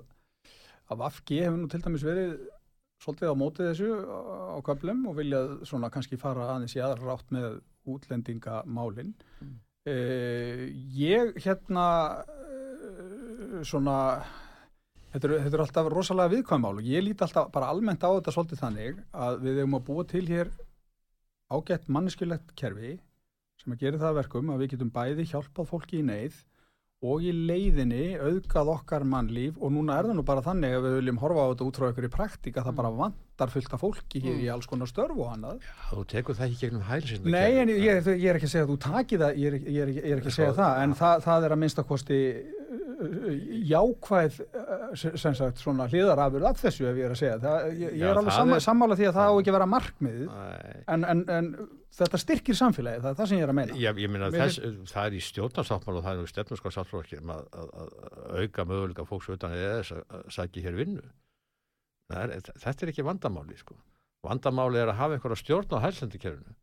S2: að VFG hefur nú til dæmis verið svolítið á mótið þessu á köflum og viljað svona kannski fara aðeins í aðra rátt með útlendingamálin.
S1: Mm.
S2: Eh, ég hérna eh, svona þetta eru, þetta eru alltaf rosalega viðkvæm mál og ég líti alltaf bara almennt á þetta svolítið þannig að við hefum að búa til hér ágætt manneskjulegt kerfi sem að gera það að verkum að við getum bæði hjálpað fólki í neyð og í leiðinni auðgað okkar mannlíf. Og núna er það nú bara þannig að við viljum horfa á þetta út frá ykkur í praktika það bara vantar fullt af fólki hér í alls konar störf og annað.
S3: Þú tekur það ekki gegnum hælsinda
S2: Nei, en ég, ég, ég er ekki að segja að þú takir það, ég er, ég er, er ekki að segja það, en það, það er að minnstakosti jákvæð, uh, sem sagt, svona hliðarafur af þessu ef ég er að segja. Það, ég, ég
S3: Já,
S2: er alveg
S3: það
S2: sammála,
S3: er-
S2: sammála því að það á ekki að vera markmiðið,
S3: Nei.
S2: en, en, en þetta styrkir samfélagið, það er það sem ég er að meina.
S3: Já, ég meina
S2: Mér
S3: þess, það er í stjórnarsáttmál og það er nú stefnarskapsáttmál um að, að, að auka möguleika fólks utan eða að sækja hér vinnu. Er, þetta er ekki vandamáli, sko. Vandamáli er að hafa einhverja stjórn á hælsendikerfinu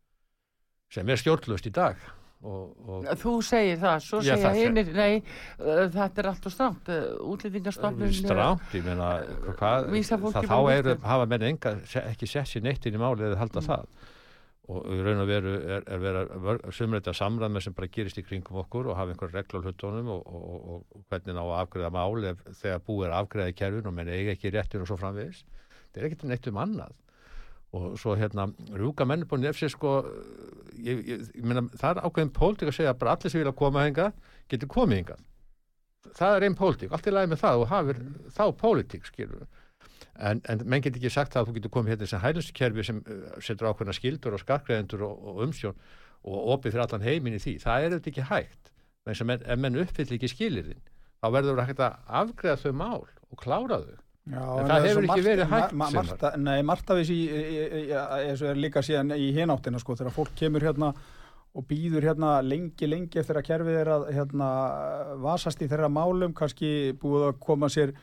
S3: sem er stjórnlust í dag og, og
S1: Þú segir það, svo
S3: sé-
S1: hinnir, nei, uh, þetta er alltaf stramt. Útlendingastofnun...
S3: stránt, ég meina hvað, það, þá eru, hafa menn enga, ekki sett sér neitt inn í máli eða halda
S1: Mm.
S3: það og í raun og veru er, er vera sumreita samræðme sem bara gerist í kringum okkur og hafa einhver regla á hlutunum og, og, og, og hvernig ná að afgreða mál ef, þegar búið er að afgreða í kerfin og menn eiga ekki réttin og svo framvegis það er ekkert neitt um annað og svo hérna rúka menn på nefsi sko ég, ég, ég meina, það er ákveðin pólitík að segja að bara allir sem vilja koma hinga getur komið hingað. Það er einn pólitík, allt í lagi með það og hafir þá pólitík skilur en, en menn getur ekki sagt það að þú getur komið hérna sem hæluskerfi sem uh, setur ákveðna skildur og skarkreðendur og, og umsjón og opið fyrir allan heiminn í því. Það er auðvitað ekki hægt. Sem menn, ef uppfyll ekki skilirinn þá verður það að afgreða þau mál og klára þau
S2: Já,
S3: En það hefur ekki verið
S2: ma-
S3: hægt
S2: ma-
S3: sem
S2: Marta, Nei, Marta vissi er líka síðan í hináttina sko, þegar fólk kemur hérna og býður hérna lengi, lengi eftir að kerfið er að hérna vasast í þeirra málum, kannski búið að koma sér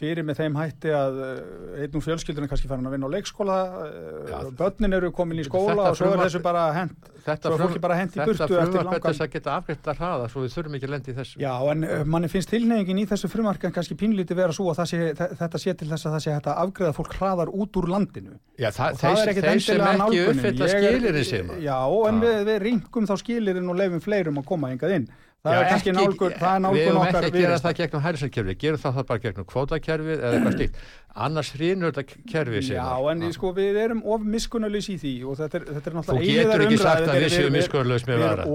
S2: fyrir með þeim hætti að eh, einn úr fjölskyldunum kannski farin að vinna á leikskóla
S3: Já,
S2: Já, börnin eru komin í skóla og svo er
S3: frumvarp-
S2: þessu bara hent
S3: Þetta frumvarp þess að geta afgreitt að hraða svo við þurfum ekki að lendi í þessu.
S2: Já, en uh, manni finnst tilnefingin í þessu frumarkan kannski pínlítið vera svo að sé, þe- þetta sé til þess að það sé hægt að afgreða fólk hraðar út úr landinu.
S3: Já, það,
S2: Og það er
S3: sem
S2: endilega
S3: sem
S2: Já, en við, ringum þá skilirinn og leifum fleirum að koma hingað inn. Það
S3: Já,
S2: er kannski nálgun, það er
S3: Við
S2: nálgun
S3: hefum
S2: okkar
S3: ekki að gera það gegnum hærisarkerfið, gerum það, það bara gegnum kvótakerfið eða eitthvað slíkt. Annars hrýnur þetta kerfið sem
S2: Já, en ég, sko, við erum of miskunnalus í því og þetta er, þetta er
S3: Þú
S2: náttúrulega
S3: getur
S2: eilíðar
S3: ekki sagt að við séum
S2: við-
S3: miskunnarlaus með
S2: við
S3: vara.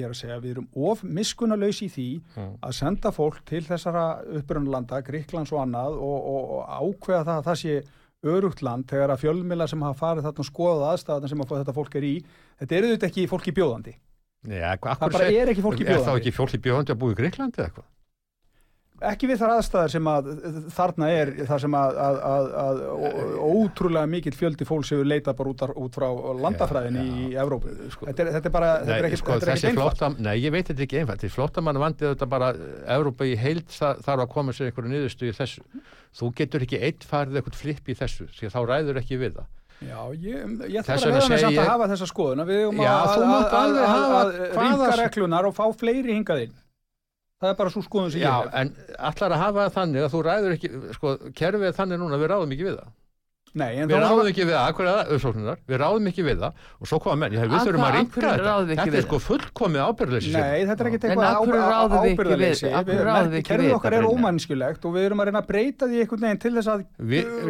S2: Ég er að segja, við erum of miskunnalaus í því
S3: Mm.
S2: að senda fólk til þessara upprönnulanda, Gríklands og annað og, og, og ákveða það að það sé örugt land þegar að fjölmila sem hafa farið þarna og skoðað aðstæðan sem að þetta fólk er í þetta eru þetta ekki fólki bjóðandi
S3: Já, hvað,
S2: það bara er ekki fólki
S3: Er þá
S2: bjóðandi
S3: ekki fólki bjóðandi að búa í Greiklandi eða eitthvað?
S2: ekki við þar aðstæðar sem að þarna er þar sem að, að, að, að ótrúlega mikill fjöldi fólks hefur leitað bara út, út frá landafræðinni
S3: Já,
S2: í Evrópu þetta, er, þetta er bara þetta er
S3: Nei,
S2: ekkert
S3: sko,
S2: þetta er ekkert einfalt
S3: flótta, nei, ég veit þetta ekki einfalt. Því flóttamann vandið þetta bara, Európa í heild það, þarf að koma sér einhverju niðurstu í þessu. Þú getur ekki eitt farið eitthvað flipp í þessu, því þá ræður ekki við það.
S2: Já, ég, ég
S3: Þess
S2: þarf að vera með samt að
S3: ég-
S2: hafa þessa skoðun að við um
S3: Já,
S2: að, að, að, að, að ringa reglunar og fá fleiri hingað inn það er bara svo skoðun sem
S3: Já,
S2: ég hef
S3: en allar að hafa þannig að þú ræður ekki, sko, kerfið er þannig núna, við ráðum ekki við það.
S2: Nei, en
S3: Við ráðum ekki við það, akkur er það? Uppsóknunar, við ráðum ekki við það. Og svo koma menn, ég, við þurfum að ringa þetta. Þetta er sko fullkomið ábyrðleysi.
S2: Nei, þetta er eitthvað
S1: ekki við ekki
S2: Kerfið okkar er
S1: Brynjar?
S2: ómannskjulegt og við erum að reyna að breyta því einhvern veginn til þess að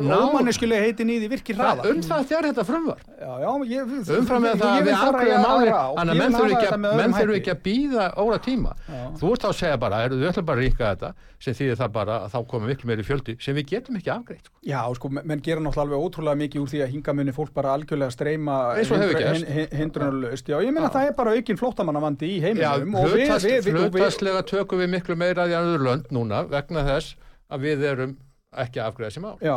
S2: ómannskjuleg heiti nýði virkir hraða.
S3: Um það þér þetta frumvar.
S2: Já, já, ég,
S3: umfram með það að við máli þannig að menn þurfi ekki, að- menn þurfi ekki að býða óra tíma. Þú ert þá að segja bara, er, við ætlum bara að ríka þetta sem þýðir það bara að þá koma miklu meiri fjöldi sem við getum ekki afgreitt sko.
S2: Já, sko, menn gera náttúrulega alveg ótrúlega mikið úr því að hinga muni fólk bara algjörlega streyma
S3: og
S2: hindrunarlaust. Já, ég meina
S3: Já.
S2: það er bara aukinn flóttamannavandi í heiminum og við, við, við, og
S3: hlutastlega tökum við miklu meira í annar lönd núna vegna þess að við erum ekki að afgreiða sem á
S2: Já,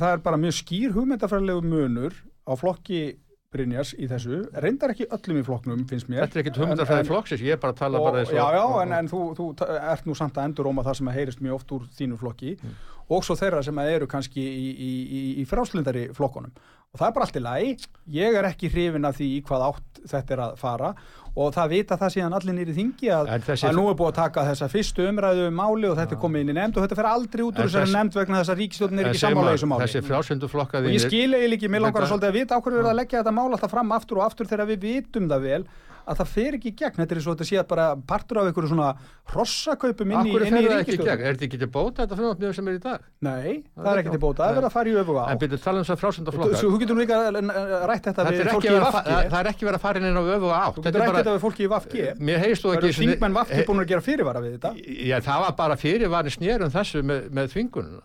S2: það er bara mjög skýr hugmyndafræðilegu munur á flokki Brynjars í þessu, reyndar ekki öllum í flokknum finnst mér.
S3: Þetta er ekkit
S2: en-
S3: flokksins, ég er bara að tala
S2: og,
S3: bara og
S2: Já, já,
S3: og-
S2: en, en þú, þú ert nú samt að enduróma það sem að heyrist mjög oft úr þínu flokki
S3: Mm.
S2: og svo þeirra sem að eru kannski í, í, í, í fráslindari flokkunum og það er bara allt í lagi, ég er ekki hrifin af því í hvað átt þetta er að fara og það vita það síðan allir nýri þingi að, að nú er búið að taka þessa fyrstu umræðu um máli og þetta er komið inn í nefnd og þetta fer aldrei út úr þessari nefnd vegna þess að ríkistjórnin er ekki
S3: segir
S2: sammála í þessu máli.
S3: þessi frásöndu flokka
S2: og ég skil eiginlega ekki, mér langar að svolítið að vita á hverju er það að leggja þetta mál alltaf fram aftur og aftur þegar við vitum það vel að það fer ekki í gegn, þetta er svo að þetta sé bara partur af einhverju svona hrossakaupum inn í,
S3: Akkur
S2: inn í
S3: fer það ekki í gegn, er þetta ekki til bóta þetta frumvarpið sem er í dag?
S2: Nei, það er ekki til bóta, það er verið að fara í öfuga á
S3: En byrju tala um þess að frásöndu
S2: Þú
S3: flokka
S2: þú getur nú líka eh, rætt þetta við fólki í
S3: að
S2: Vafki
S3: það það er ekki verið að fara inn á öfu átt.
S2: Þú getur rætt þetta við fólki í Vafki
S3: þú
S2: Það eru þingmenn Vafki búin að gera fyrirvara við þetta.
S3: Já, það þvingununa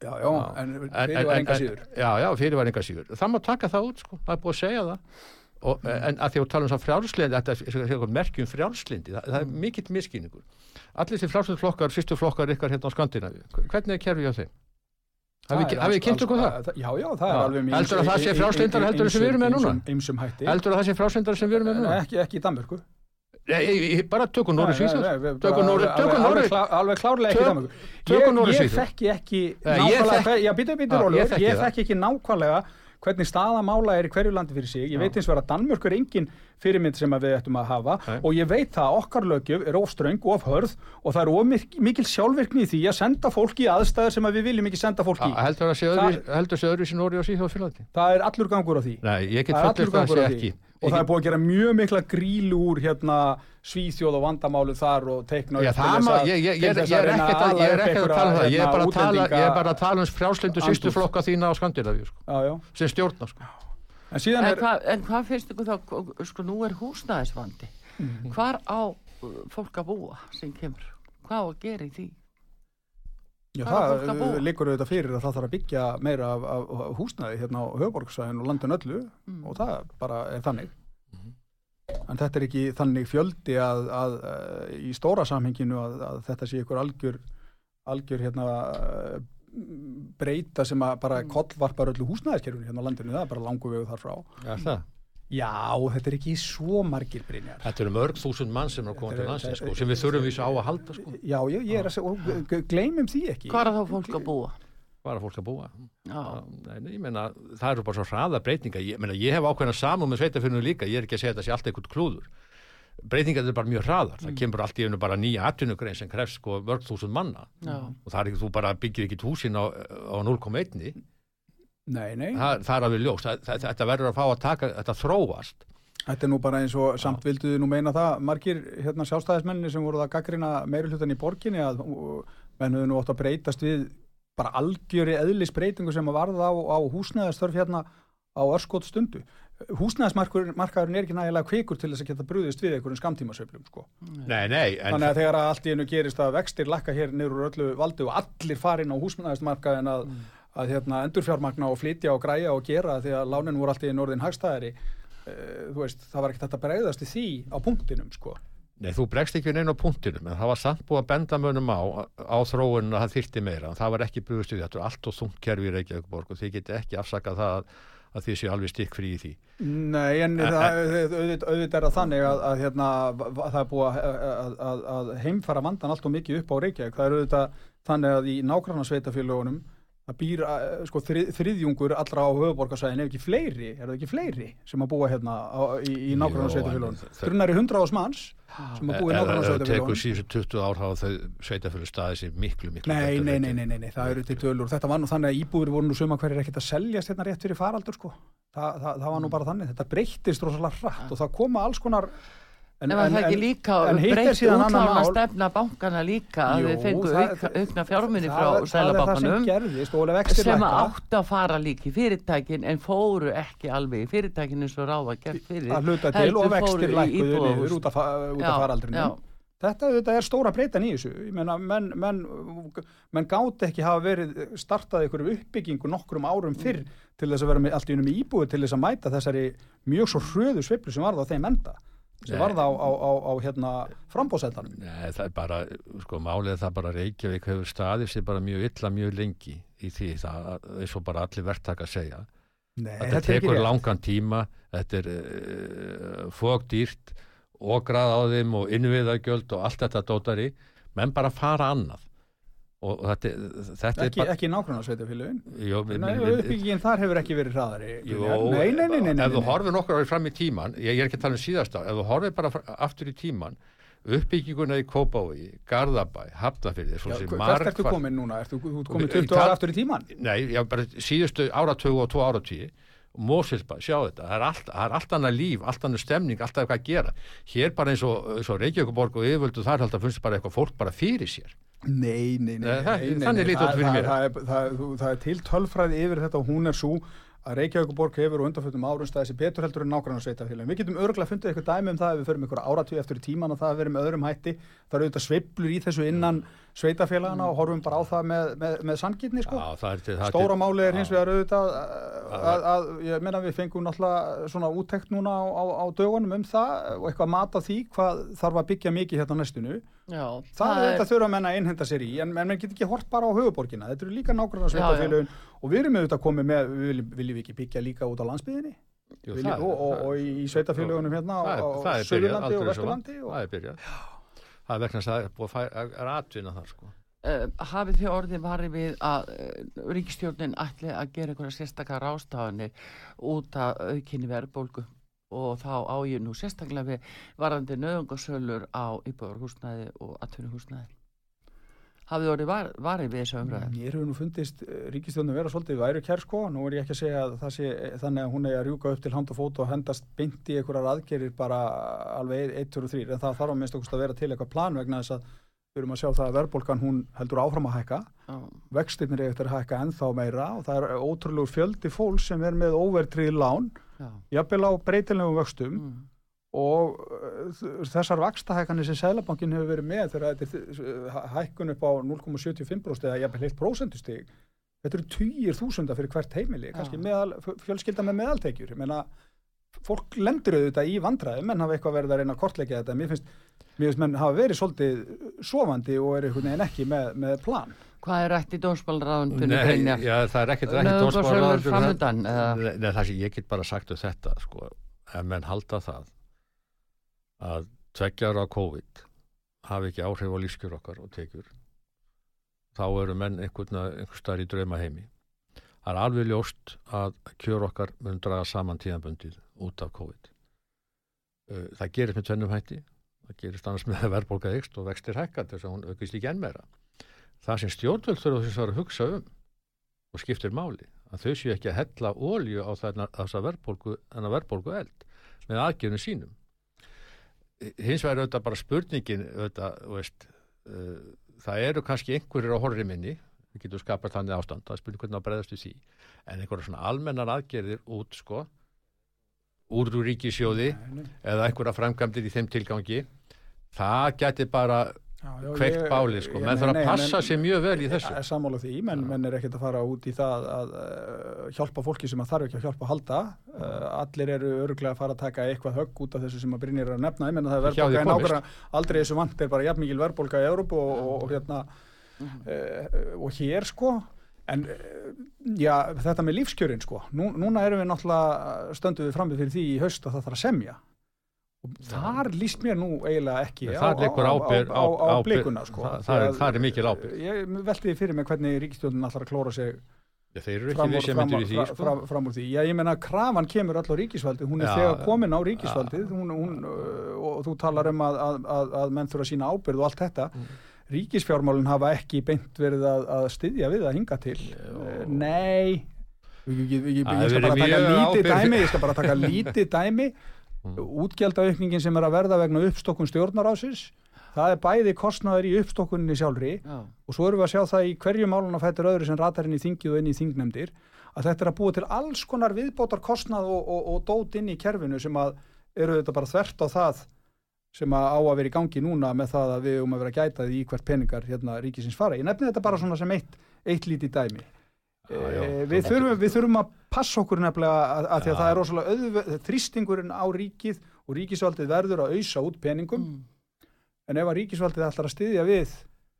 S2: Já, já, en
S3: En- en- en-
S2: síður.
S3: Já, já, fyrirvarin enga síður. Það má taka það út, sko, það er búið að segja það og, En að því að tala um það frjálslindi þetta er merkjum frjálslindi það, það er mikill miskýningur Allir þessi frjálslindi flokkar, fyrstu flokkar ykkar hérna á Skandinavíu Hvernig er kerfið hjá þeim?
S2: Er
S3: Hafið
S2: alls-
S3: kynnt okkur það?
S2: Já, já, það er alveg mjög
S3: Heldurðu að það sé frjálslyndara heldur sem við erum með núna? Heldur það sé frjálslindar sem við erum með núna?
S2: Ekki, ekki í Danmörku
S3: bara tökum Nóri Svíþjóð
S2: bara-
S3: Nóri
S2: alveg- klárlega ekki Danmörku Ég, þekki ekki nákvæmlega Já,
S3: Já,
S2: hvernig staða mála er í hverju landi fyrir sig. Ég veit eins og vera að Danmörk er engin fyrirmynd sem við ættum að hafa
S3: Nei.
S2: og ég veit það að okkar lögjöf er of ströng og of hörð og það er of mik- mikil sjálfvirkni í því að senda fólki í aðstæður sem að við viljum ekki senda fólki í.
S3: Heldur það öðru- heldur sé öðru sem Nóri og Svíþjóð og Finnlandi?
S2: það er allur gangur á því.
S3: Nei, ég get
S2: allur
S3: það að sé
S2: á
S3: ekki.
S2: Og það er búið að gera mjög mikla grílu úr hérna Svíþjóð og vandamálu þar og teikna
S3: Já,
S2: upp til
S3: það
S2: þess
S3: má,
S2: að-
S3: ég, ég,
S2: til
S3: ég,
S2: þess
S3: ég er ekkert að, er að
S2: einhverja,
S3: tala um það, ég er
S2: hérna,
S3: bara að tala, ég er bara að tala um frjálslindu sístu flokka þína á Skandinavíu, sko,
S2: Já, já.
S3: sem stjórna, sko.
S2: En síðan
S1: En,
S2: er
S1: hva, en hvað finnst ykkur þá, sko nú er húsnæðisvandi.
S2: Mhm.
S1: Hvar á uh, fólk að búa sem kemur? Hvað á að gera í því?
S2: Já, það
S1: að búa?
S2: uh, liggur auðvitað fyrir að það þarf að byggja meira af, af, húsnæði hérna á höfuborgsvæðin og landin öllu
S1: Mm.
S2: og það bara er þannig. En þetta er ekki þannig fjöldi að, að, að í stóra samhenginu að, að þetta sé ykkur algjör algjör hérna uh, breyta sem að bara kollvarpar öllu húsnæðiskerfinu hérna á landinu, það er bara langu vegu þar frá
S3: Já, það.
S2: Já, þetta er ekki svo margir brynjar
S3: Þetta eru mörg þúsund mann sem er koma til
S2: þetta-
S3: sko, sem við þurfum á að halda, sko.
S2: Já, ég, ég er að segja, og gleymum því ekki
S1: Hvað er þá fólk að búa?
S3: Hvað er fólk að búa? Nei, meina, það eru bara svo hraða breytinga. Ég, meina, ég hef ákveðna samum með sveitafyrinu líka, ég er ekki að segja þetta sé allt eitthvað klúður. Breytingar eru bara mjög hraðar. Það kemur allt í einu bara nýja atvinnugrein sem krefst sko mörg þúsund manna.
S1: já,
S3: Og það er ekki, þú bara byggir ekki húsin á, á 0,1.
S2: Nei, nei,
S3: Það, það er alveg ljóst. Það, það, þetta verður að fá að taka, þetta þróast.
S2: þetta er nú bara eins og samt vilduðu nú meina það margir hérna sjálfstæðismenni sem voru það gaggrina meiri hlutan í borginni að menn höfðu nú átt að breytast við bara algjöri eðlisbreytingu sem að varða á, á húsnæðastörf hérna á örskot stundu. Húsnæðismarkaðurinn er ekki nægilega kvikur til þess að geta brúðist við einhverjum skamtímasveiflum sko.
S3: Nei, nei, en
S2: Þannig að þegar að allt í einu gerist að vextir lakka hér úr öllu valdi og allir farin á húsnæðismarkaðin að, að hérna, endurfjármagna og flytja og græja og gera því að lánin voru allt í einu orðin hagstæðari uh, þú veist, það var ekkert að bregðast í því á punktinum sko.
S3: Nei, þú bregst ekki neina á punktinum, en það var samt búið að benda mönnum á, á þróun að það þyrti meira, en það var ekki brugust við, þetta er allt og þungt kerfi í Reykjavíkborg og þið geti ekki afsakað það að, að þið séu alveg stikk frí í því.
S2: Nei, en auðvitað, er það þannig að, að hérna, það er búið að, að, að, að heimfara vandan allt og mikið upp á Reykjavík. Það er auðvitað þannig að í nágranna sveitafélagunum það býr eh, sko, þrið, þriðjungur allra á höfuborgarsæðin ef ekki fleiri, er það ekki fleiri sem að búa hérna á, í, í
S3: það-
S2: Drunnari hundra ás manns sem að búa í nágranna
S3: Ef þú tekur síðustu 20 ár hafa þau sveitafjölu staðið sér miklu, miklu
S2: Nei, nei, nei, nei, nei, nei, það eru til tölur. Þetta var nú þannig að íbúður voru nú suma hverjir ekkert að seljast hérna rétt fyrir faraldur sko. Þa, það, það var nú bara þannig. Þetta breyttist rosalega hratt og það koma alls konar
S1: En, var það ekki líka
S2: en
S1: breytt útlána stefna bankana líka að þið fengu
S2: það-
S1: auk, aukna fjárminni
S2: það-
S1: frá
S2: það það sem
S1: Sælabankanum sem
S2: lækka.
S1: átt að fara líka í fyrirtækin en fóru ekki alveg í fyrirtækin eins og ráða gert fyrir
S2: að hluta til og vextir niður út út af faraldrinu þetta þetta er stóra breytan í þessu. Meina, menn, menn, menn gátt ekki hafa verið startað einhverju uppbyggingu nokkrum árum fyrr til þess að vera með, allt í unum í íbúið til þess að mæta þessari mjög svo hröðu sveiflu sem varða á þeim enda sem
S3: Nei.
S2: varða á, á, á, á hérna frambóðsættanum
S3: Nei, það er bara, sko, málið er það bara Reykjavík hefur staðið sér bara mjög illa mjög lengi í því. Það eins og bara allir verktaka að segja.
S2: Nei,
S3: þetta
S2: er
S3: tekur langan tíma þetta er uh, fógdýrt ograð á þeim og innviðagjöld og allt þetta dótari. Menn bara fara annað og þetta, þetta
S2: ekki,
S3: er
S2: ekki
S3: við- við-
S2: uppbyggingin þar hefur ekki verið hraðari
S3: Jú,
S2: nei, nei, nei, nei,
S3: ef þú
S2: nei.
S3: horfir nokkur árið fram í tíman ég, ég er ekki að tala um síðast ár, ef þú horfir bara aftur í tíman uppbygginguna í Kópavogi, Garðabæ, Hafnafyrði
S2: hvert ertu komin núna? Ertu komin
S3: Í
S2: 20
S3: tal-
S2: ára aftur í tíman?
S3: Nei, já, bara síðustu áratögu og tvo áratíi Mósilba, sjá þetta, það er allt, það er allt annað líf, allt annað stemning, allt eitthvað að gera. Hér bara eins og, og Reykjavíkuborg og yfirvöldu þar held að finnst bara eitthvað fólk bara fyrir sér.
S2: Nei, nei, nei,
S3: Nei, það-
S2: nei, nei, nei, það-
S3: fyrir
S2: það-
S3: mér.
S2: Það er, það, þú- það er til tölfræði yfir þetta og hún er svo að Reykjavíkuborg hefur og undanfjöldum árum staðið sér betur heldur en nágrannar sveitafélagin. Við getum örgulega fundið eitthvað dæmi um það ef við förum ykkur áratvíð eftir í tíman og það með öðrum hætti. Það eru auðvitað sveiflur í þessu innan sveitafélagana og horfum bara á það með, með, með sangirni sko.
S3: Já, það til, það
S2: Stóra
S3: til-
S2: máli er hins vegar auðvitað að, að, að ég meina við fengum náttúrulega svona úttekt núna á, á, á dögunum um það og eitthvað mat á því hvað þarf að byggja mikið hérna á næstunu.
S1: Já,
S2: Það, er þetta þurfa menn að einhenda sér í en, en menn get ekki hort bara á höfuborgina þetta eru líka nákvæmlega sveitafélögin og við erum auðvitað komið með, við viljum, viljum við ekki byggja líka út á landsbyðinni
S3: Jú,
S2: Viljum,
S3: það-
S2: og, og, og í sveitafélögunum hérna á, Suðurlandi og. Vesturlandi og,
S3: Það er byrjað. Það er vegna að það er að að atvinna þar, sko.
S1: uh, hafið þið orðið varið við að uh, ríkistjórnin ætli að gera einhverja sérstakar rástafanir út af aukinni verðbólgu og þá á ég nú sérstaklega við varandi nöðungarsölur á íbúðarhúsnæði og atvinnuhúsnæði hafið orðið var, varið við þessu umræðu?
S2: Mér hefur nú fundist ríkistjóðnum vera svolítið væru kjær sko, nú er ég ekki að segja að það sé eh, þannig að hún er að rjúka upp til hand og fót og hendast beint í einhverjar aðgerir bara alveg 1, 2 og 3 en það þarf að minnst okkur að vera til eitthvað plan vegna þess að við erum að sjá það að verðbólkan hún heldur áfram að hækka.
S1: Já,
S2: vextirnir eftir að hækka ennþá meira og það er ótrúlegur fjöldi fólk sem er með óvertrið lán, jafnvel á breytilegum vöxtum.
S1: Mm,
S2: og uh, þessar vakstahækkanir sem Sælabankin hefur verið með þegar þetta er uh, hækkun upp á 0,75% eða jafnvel heilt prósentustig þetta eru týjir þúsunda fyrir hvert heimili, kannski meðal, fjölskylda með meðaltekjur, ég meina fólk lendur auðvitað í vandræði, menn hafa eitthvað verið að reyna að kortleika þetta, mér finnst, mér finnst menn hafa verið svolítið sofandi og er einhvern veginn ekki með, með plan.
S1: Hvað er rætt í dómsmálaráðundunni
S3: Nei, já, það er ekkert
S1: eða?
S3: Nei, nei, það sem ég get bara sagt um þetta sko, ef menn halda það að tveggjar á COVID hafi ekki áhrif á lífskjör okkar og tekjur þá eru menn einhvern, starf í drauma heimi það er alveg ljóst að kjör okkar mun draga saman tíðanbundið út af COVID. Það gerist með tvennum hætti. Það gerist annars með að verðbólka ykst og vextir hækka þess að hún aukist líka enn meira. Það sem stjórnvöld þurfa þess að hugsa um og skiptir máli að þau séu ekki að hella ólju á verðbólgu, þennan verðbólgu eld með aðgjörnum sínum hins vegar auðvitað bara spurningin auðvitað, veist uh, það eru kannski einhverjir á horri minni við getum skapað þannig ástand það er spurning hvernig að breyðast við því en einhverja svona almennar aðgerðir út sko úr úr ríkisjóði eða einhverja framkvæmdir í þeim tilgangi það geti bara kveikt
S2: ég-
S3: báli sko,
S2: ég-
S3: menn þarf að passa
S2: menn-
S3: sér mjög vel í þessu.
S2: er sammála því, menn, menn er ekkert að fara út í það að uh, hjálpa fólki sem að þarf ekki að hjálpa að halda. Uh, allir eru öruglega að fara að taka eitthvað högg út af þessu sem að Brynir er að nefna. Ég menna það er verðbólka en ákveðna aldrei þessu vant er bara jafn mikil verðbólka í Európu og, og, og hérna uh, og hér sko. En já, þetta með lífskjörin sko. Nú, núna erum við náttúrulega stöndum við framið fyrir því í haust að það þarf að semja og þar líst mér nú eiginlega ekki
S3: liggur ábyrgð-
S2: á, á, á, blikuna sko.
S3: það- það er-
S2: að-
S3: það er mikil ábyrgð.
S2: ég velti því fyrir mig hvernig ríkistjónin allar að klóra sig
S3: Já, þeir eru ekki við sem myndir í því sko.
S2: fram, fram úr því. Já ég menna að krafan kemur allar ríkisvaldið. Hún er
S3: Já,
S2: þegar komin á ríkisvaldið. Hún, hún, uh, og þú talar um að, að, að, að menn þurfa sína ábyrð og allt þetta.
S3: Mm.
S2: ríkisfjármálun hafa ekki beint verið að, að styðja við að hinga til. Uh, nei. Ég, ég, ég, ég, skal bara taka lítið dæmi ég skal bara taka lítið dæmi. Útgjaldaaukningin sem er að verða vegna uppstokkun stjórnarásins það er bæði kostnaður í uppstokkunni sjálfri
S1: Já.
S2: og svo erum við að sjá það í hverju málun að fættur öðru sem ratar inn í þingið og inn í þingnefndir að þetta er að búa til alls konar viðbótar kostnað og, og, og dót inn í kerfinu sem að eru þetta bara þvert á það sem að á að vera í gangi núna með það að við um að vera gætaði í hvert peningar hérna ríkisins fara. Ég nefni þetta bara svona sem eitt, eitt lítið dæmi.
S3: Já,
S2: Eh, við, þurfum, við þurfum að passa okkur nefnilega að, að því að það er rosalega auðvöð, þrýstingurinn á ríkið og ríkisvaldið verður að auðsa út peningum
S1: Mm.
S2: en ef að ríkisvaldið ætlar að styðja við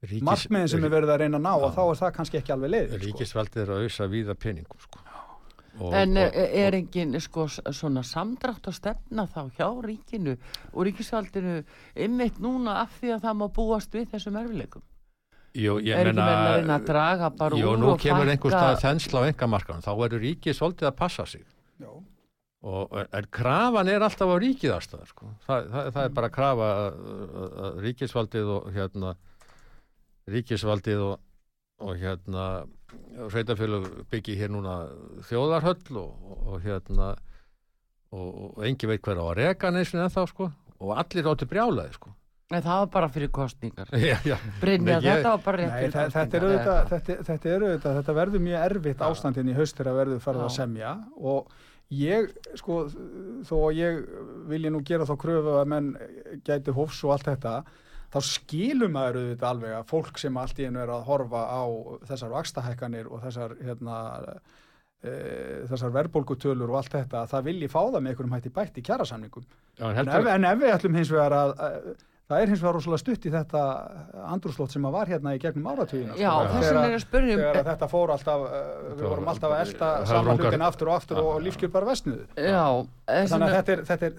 S3: Ríkis-
S2: markmiðin sem er verið að reyna að ná og þá er það kannski ekki alveg leið sko.
S3: Ríkisvaldið er að auðsa víða peningum sko. og,
S1: En
S3: og,
S1: er, engin sko, svona samdrátt að stefna þá hjá ríkinu og ríkisvaldinu ymmit núna af því að það má búast við þessum erfileikum?
S3: Jú, ég
S1: er ekki með að reyna að draga bara
S3: jú,
S1: úr
S3: nú
S1: og
S3: kemur einhver stað þensla á engamarkanum þá verður ríkið svolítið að passa sig
S2: Já.
S3: og en krafan er alltaf á ríkið aðstæðar sko. það, það, það er bara krafa að, að, að ríkisvaldið og hérna ríkisvaldið og, og hérna sveitafélög byggi hér núna þjóðarhöll og, og, og hérna og, og engi veit hver á að reka neysinu ennþá sko og allir áttu brjálaði sko
S1: Nei, það var bara fyrir kostningar.
S3: já, já.
S1: Brynja,
S3: Nei,
S1: þetta var bara rétt
S2: Nei,
S1: fyrir
S2: þa- þetta er auðvitað, þetta, þetta er auðvitað, þetta verður mjög erfitt ástandin í haust þegar verður farið að
S1: Já.
S2: semja og ég, sko, þó að ég vilja nú gera þá kröfu að menn gæti hófs og allt þetta, þá skilum maður auðvitað alveg að fólk sem allt í einu er að horfa á þessar vakstahækkanir og þessar, hérna, e, þessar verðbólgutölur og allt þetta, að það vilji fá það með einhverjum hætti bætt í kjærasamningum.
S3: Já, en
S2: En ef, en ef við ætlum hins vegar að, að það er hins vegar rosalega stutt í þetta andrúslót sem að var hérna í gegnum áratugina
S1: Já, þess vegna er að spyrja
S2: þegar þetta fór alltaf við vorum alltaf að elsta
S3: höfrungar-
S2: saman hlutin aftur og aftur og, og
S3: Já.
S2: lífskjör bara vestnuðu
S1: já,
S2: þannig að þetta er,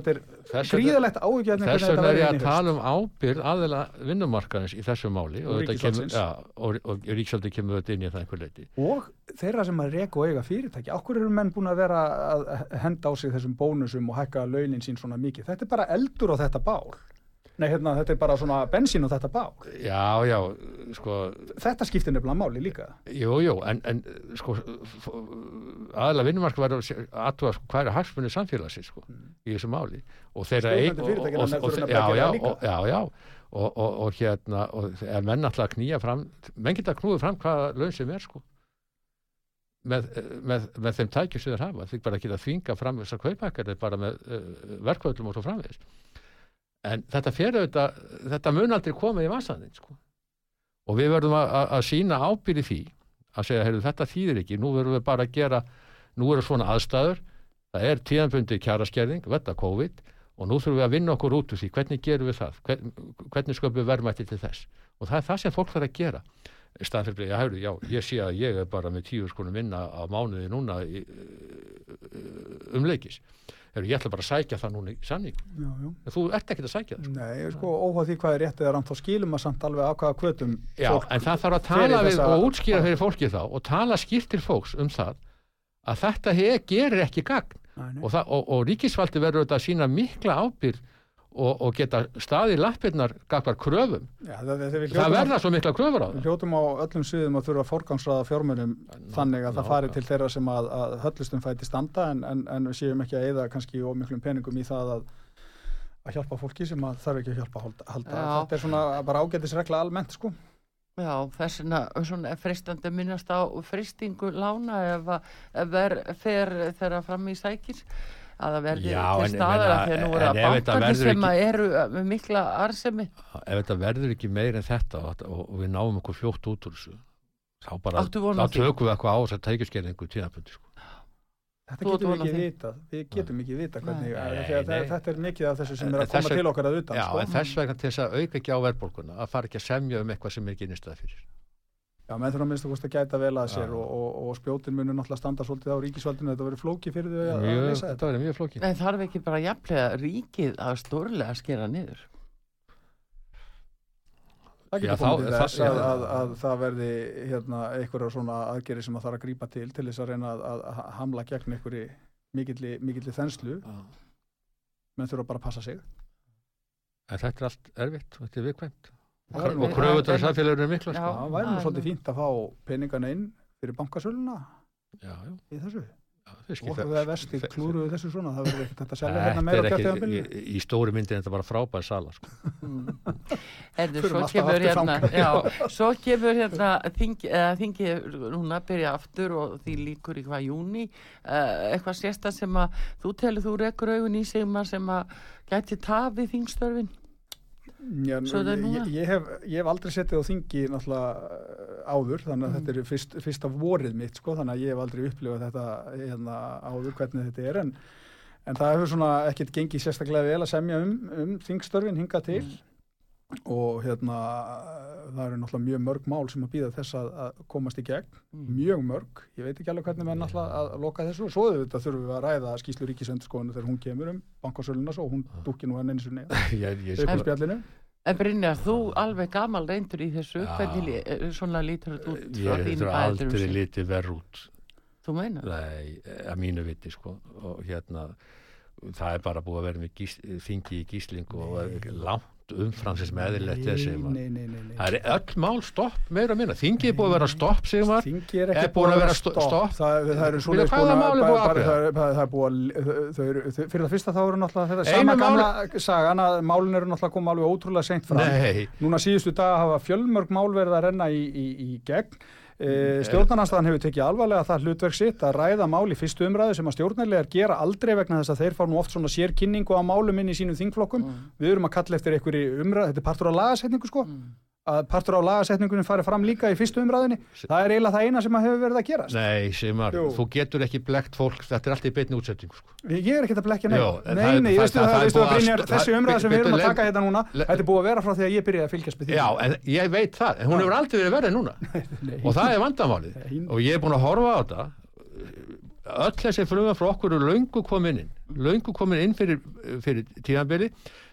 S2: er, er gríðalegt áhugjörn
S3: þess vegna er ég að tala um ábyrð aðeila vinnumarkaðins í þessu máli
S2: Og
S3: og, þetta kemur,
S2: ríkisvaldsins.
S3: já, og, og ríksaldi kemur þetta inn í það einhver leiti
S2: og þeirra sem að reka og eiga fyrirtæki okkur eru menn búin að vera að henda á sig þessum bónusum og hækka er Nei, hérna, þetta er bara svona bensín á þetta bál
S3: Já, já, sko.
S2: Þetta skiptir nefnilega máli líka.
S3: Jú, jú, en, en sko aðalega vinnumarka var að aðtúa sko, hvað er hagsmunni samfélagsins sko, í þessu máli. Og þeirra og, og,
S2: þurfa
S3: og,
S2: nefnilega
S3: já,
S2: að
S3: já, og, já, já. Og, og, og hérna og ef menn alltaf að knýja fram menn geta knúið fram hvaða laun sem er sko. Með, með, með þeim tækjum sem þeir hafa. Þeir bara geta þvinga fram þessar kaupækjar bara með uh, verkvöldum og svo framvegist en þetta fyrir auðvitað þetta mun aldrei koma í vansandinn sko. Og við verðum að, að, að sína ábyrði því að segja, heyrðu, þetta þýðir ekki, nú verðum við bara að gera nú eru svona aðstæður. Það er tíðanbundi kjaraskerðing, vetta COVID og nú þurfum við að vinna okkur út úr því, hvernig gerum við það, Hvern, hvernig sköpum við verðmætti til þess? Og það er það sem fólk þarf að gera. Staðan fyrir, já, heyrðu, já, ég sé að ég er bara með tíu skonum vinna á mánuði núna í, um leikis heyrðu, ég ætla bara að sækja það núna í
S2: já, já.
S3: þú ert ekki að sækja það sko.
S2: Nei, sko, óháð því hvað er rétt eða rámt þá skilum að samt alveg á hvaða kvötum
S3: Já, en það þarf að tala við
S2: þessa-
S3: og útskýra fyrir fólki þá og tala skýrt til fólks um það að þetta he, gerir ekki gagn
S2: Nei,
S3: og, og, og ríkisvaldi verður auðvitað að sína mikla ábyrð og, og geta staði lappirnar gagvar kröfum.
S2: Já, það, það, við
S3: Það
S2: hljótum
S3: verða svo mikla kröfur á
S2: Við
S3: það.
S2: hljótum á öllum sviðum að þurfa að forgangsraða fjármunum þannig að það fari til þeirra sem að, að höllustum fæti standa en, en, en við séum ekki að eyða kannski ómiklum peningum í það að, að hjálpa fólki sem að þarf ekki að hjálpa að halda. halda.
S1: Já.
S2: Þetta er svona bara ágætisregla almennt sko.
S1: Já, þess vegna er að minnast á fristingu lána ef að ef ver, fer þeirra fram í sækir að það verði
S3: Já,
S1: til
S3: en-
S1: staðar
S3: menna,
S1: að þegar nú eru að bankarnir
S3: verður
S1: sem
S3: ekki-
S1: eru með mikla arsemi
S3: Ef þetta verður ekki meir en þetta og, og, við náum okkur fljótt út úr þessu, þá bara, þá tökum við eitthvað á þess að tækjuskerðingu tíðanbundi. Sko.
S2: Þetta getum við ekki
S1: því?
S2: vitað. Við getum ekki vitað hvernig,
S1: Nei.
S3: Nei, nei.
S2: þetta er mikið af þessu sem er að koma
S3: þess vegna-
S2: til okkar að utan
S3: Já,
S2: sko.
S3: en þess vegna til þess að auka ekki á verðbólkuna að fara ekki að semja um eitthvað sem er ekki innistæða fyrir.
S2: Já, menn þurfa að minnst að kosta að gæta vel að sér og, og, og spjótin munur náttúrulega standa svolítið á ríkisvaldinu. Þetta verið flóki fyrir þau að, að
S3: Mjög,
S2: leysa þetta.
S3: þetta verður mjög flókið.
S1: en þarf ekki bara jafnlega ríkið að stórlega skera niður?
S2: Það getur komið
S3: þá-
S2: til þess
S3: það-
S2: að, að, að það verði hérna, einhverja svona aðgeri sem að þarf að grípa til til þess að reyna að, að að hamla gegn einhverju mikilli, mikilli þenslu. Menn þurfa bara að passa sig.
S3: En þetta er allt erfitt, þetta er viðkvæmt. Og kröfutur í samfélaginu er mikla,
S1: Já.
S3: sko.
S2: Það væri nú svolítið fínt að fá peningana inn fyrir bankasöluna
S3: Já, já,
S2: í þessu.
S3: Já,
S2: og það er vesti
S3: þe-
S2: klúruðu þessu svona það verður ekkert að selja hérna meira
S3: ekki, í, í stóri myndin er þetta bara frábær sala, sko.
S1: Erðu,
S2: Förum
S1: svo
S2: alltaf
S1: kemur hérna já, svo kemur hérna þingi, eða, þingi núna byrja aftur og því líkur í hvað júni uh, eitthvað sérsta sem að þú telur þú rekur augun í sig sem að gæti tafið þingstörfin
S2: Já, ég, ég, hef, ég hef aldrei settið á þingi náttúrulega uh, áður þannig að
S1: Mm.
S2: þetta er fyrst, fyrsta vorið mitt sko, þannig að ég hef aldrei upplifað þetta hérna, áður hvernig þetta er en, en það hefur svona ekkert gengið sérstaklega vel að semja um, um þingstörfin hingað til
S1: Mm.
S2: Og hérna það eru náttúrulega mjög mörg mál sem að býða þess að, að komast í gegn
S1: Mm.
S2: mjög mörg, ég veit ekki alveg hvernig menn náttúrulega að loka þessu og svo þetta þurfum við að ræða skýslu ríkisendurskoðinu þegar hún kemur um bankasöluna svo hún dúkki nú enn eins og neða
S3: ég, ég,
S2: upp á spjallinu
S1: En Brynjar, þú alveg gamal reyndur í þessu
S3: Já.
S1: hvernig eh, svona lítur þetta út
S3: ég
S1: bæðurum
S3: aldrei litið verð út.
S1: Þú meinar?
S3: Nei, að mínu viti, sko. Og hérna, það er bara búið að vera með gís, þingi í gísling og langt umfram sem eðlilegt er
S2: nei.
S3: Það er öll mál stopp meira minna. Þingið er búið að vera stopp.
S2: Þingi er ekki
S3: er búin að vera sto- stopp.
S2: Það, það eru
S3: er búið
S2: er- er búið þau- fyrir það fyrsta þá eru náttúrulega þetta sama gamla sagan að málin eru náttúrulega koma alveg ótrúlega seint fram Núna síðustu dag hafa fjölmörg mál verið að renna í, gegn Stjórnarnanstæðan hefur tekið alvarlega það hlutverk sitt að ræða mál í fyrstu umræðu sem að stjórnarlegar gera aldrei vegna þess að þeir fá nú oft svona sérkynningu á málum inn í sínum þingflokkum. Við erum að kalla eftir einhverju umræðu, þetta er partur á lagasetningu sko að partur á lagasetningunum fari fram líka í fyrstu umræðinni það er eiginlega það eina sem að hefur verið að gerast
S3: nei, Sigmar,
S2: Jú.
S3: þú getur ekki blekt fólk, þetta er allt í beinni útsettingu, sko.
S2: Ég er ekkert að blekja neitt. Nei, nei, þessi umræða sem við erum að taka hérna núna, þetta er búið að vera frá því að ég byrjaði að fylgjast með því.
S3: Já, en ég veit það, en hún hefur aldrei verið verið núna. Og það er vandamálið. Og ég er búin að horfa á þetta, öll þessi frumar frá okkur eru löngu komin inn, löngu komin inn fyrir, fyrir tíðanbili,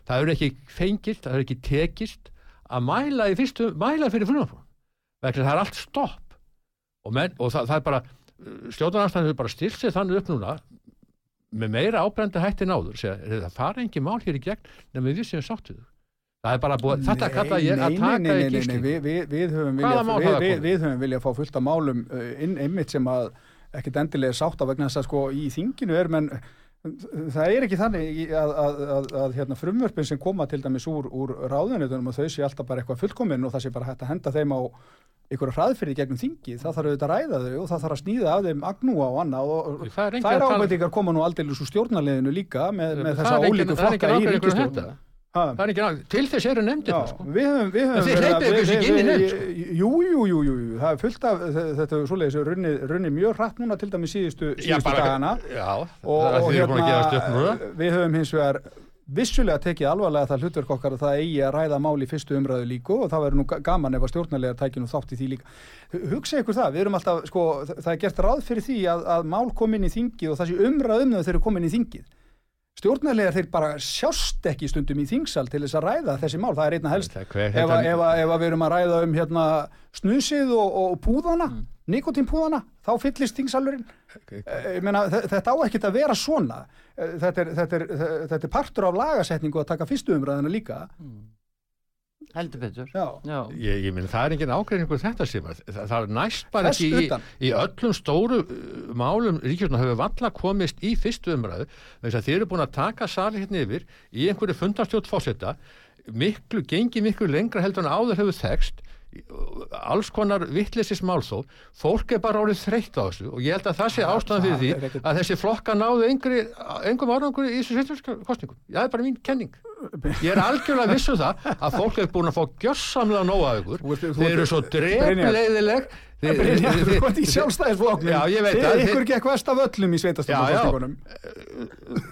S3: það hefur ekki fengist, það hefur ekki tekist að mæla fyrstu, mæla fyrir frumar vegna það er allt stopp. Og, menn, og það, það er bara stjórnarnarstæðan hefur bara stilt sér þannig upp núna með meira ábrendi hætti en áður segja, það fara engin mál hér í gegn nema við séum sátt við þau. það er bara búið, þetta kalla ég að taka í gísling
S2: við, við, við höfum viljað við, viljað fá fullt af málum uh, inn, einmitt sem að ekkert endilega sátt af vegna þess að sko í þinginu er menn það er ekki þannig að, að, að, að hérna, frumvörpin sem koma til dæmis úr, úr ráðunitunum og þau sé alltaf bara eitthvað fullkomin og það sé bara hægt að henda þeim á einhverja hraðfyrði gegnum þingi, það þarf auðvitað að ræða þau og það þarf að snýða af þeim agnúa og annað og,
S3: er
S2: þær
S3: tala-
S2: ábætingar koma nú aldrei úr stjórnarliðinu líka með, með þessa ólíku flokka í
S3: ákveðin Það er ekki náttúrulega, til þess eru nefndir það sko.
S2: við höfum, við höfum að-
S3: hleypið ekki inn í nefnd,
S2: við- Jú, jú, jú, jú, jú, það er fullt af þetta er svoleiðis runni, runni mjög hratt núna til dæmis síðustu, síðustu dagana
S3: Já,
S2: og,
S3: því við
S2: höfum hins vegar vissulega tekið alvarlega það hlutverk okkar að það eigi að ræða mál í fyrstu umræðu líku og það verður nú ga- gaman ef að stjórnarlegar tækja nú þátt í því líka. Hu- Hugsa ykkur það, við erum alltaf, sko, þa- það er gert ráð fyrir því að, að mál kom inn í þingið og það sé umræð um þau þegar komin í þingið. Stjórnarlegar þeir bara sjást ekki stundum í þingsal til þess að ræða þessi mál, það er einna helst ef, ef, ef að við erum að ræða um hérna snusið og, og púðana mm. nikotínpúðana, þá fyllist þingsalurinn. Eh, ég meina, þe- þetta á ekkert að vera svona. Eh, þetta er, þetta, er, þetta er partur af lagasetningu að taka fyrstu umræðina líka
S1: heldur betur.
S2: Já,
S1: já,
S3: Ég, ég minn, það er engin ágreiningur þetta sem að það, það er næst bara
S2: Þess
S3: ekki í, í öllum stóru uh, málum ríkjörna hefur valla komist í fyrstu umræðu þess að þeir eru búin að taka sali hérna yfir í einhverju fundarstjótt fósetta miklu, gengi miklu lengra heldur en áður hefur þekst alls konar vittlesis málþó fólk er bara orðið þreytt á þessu og ég held að það sé ástæðan fyrir því
S2: ekkert-
S3: að þessi flokka náðu engri, engum árangur í þessu sveitarkostningum það er bara mín kenning. Ég er algjörlega viss um það að fólk er búin að fá gjörsamlega nóg af ykkur. Þeir eru svo drefleiðileg
S2: Þú ert í sjálfstæðisfloknum
S3: Já, ég veit
S2: Þið
S3: það.
S2: ykkur gekk vest af öllum í sveitastöndakostingunum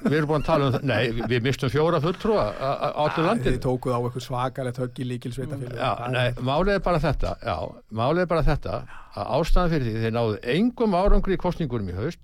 S3: við erum búin að tala um það. Nei, við- mistum fjóra fulltrúa á
S2: Þið
S3: landinu.
S2: tókuð á ykkur svakalegt högg í líkil sveitafélag
S3: Já, nei, málið er bara þetta já, málið er bara þetta að ástæðan fyrir því þeir náðu engum árangur í kostningunum í haust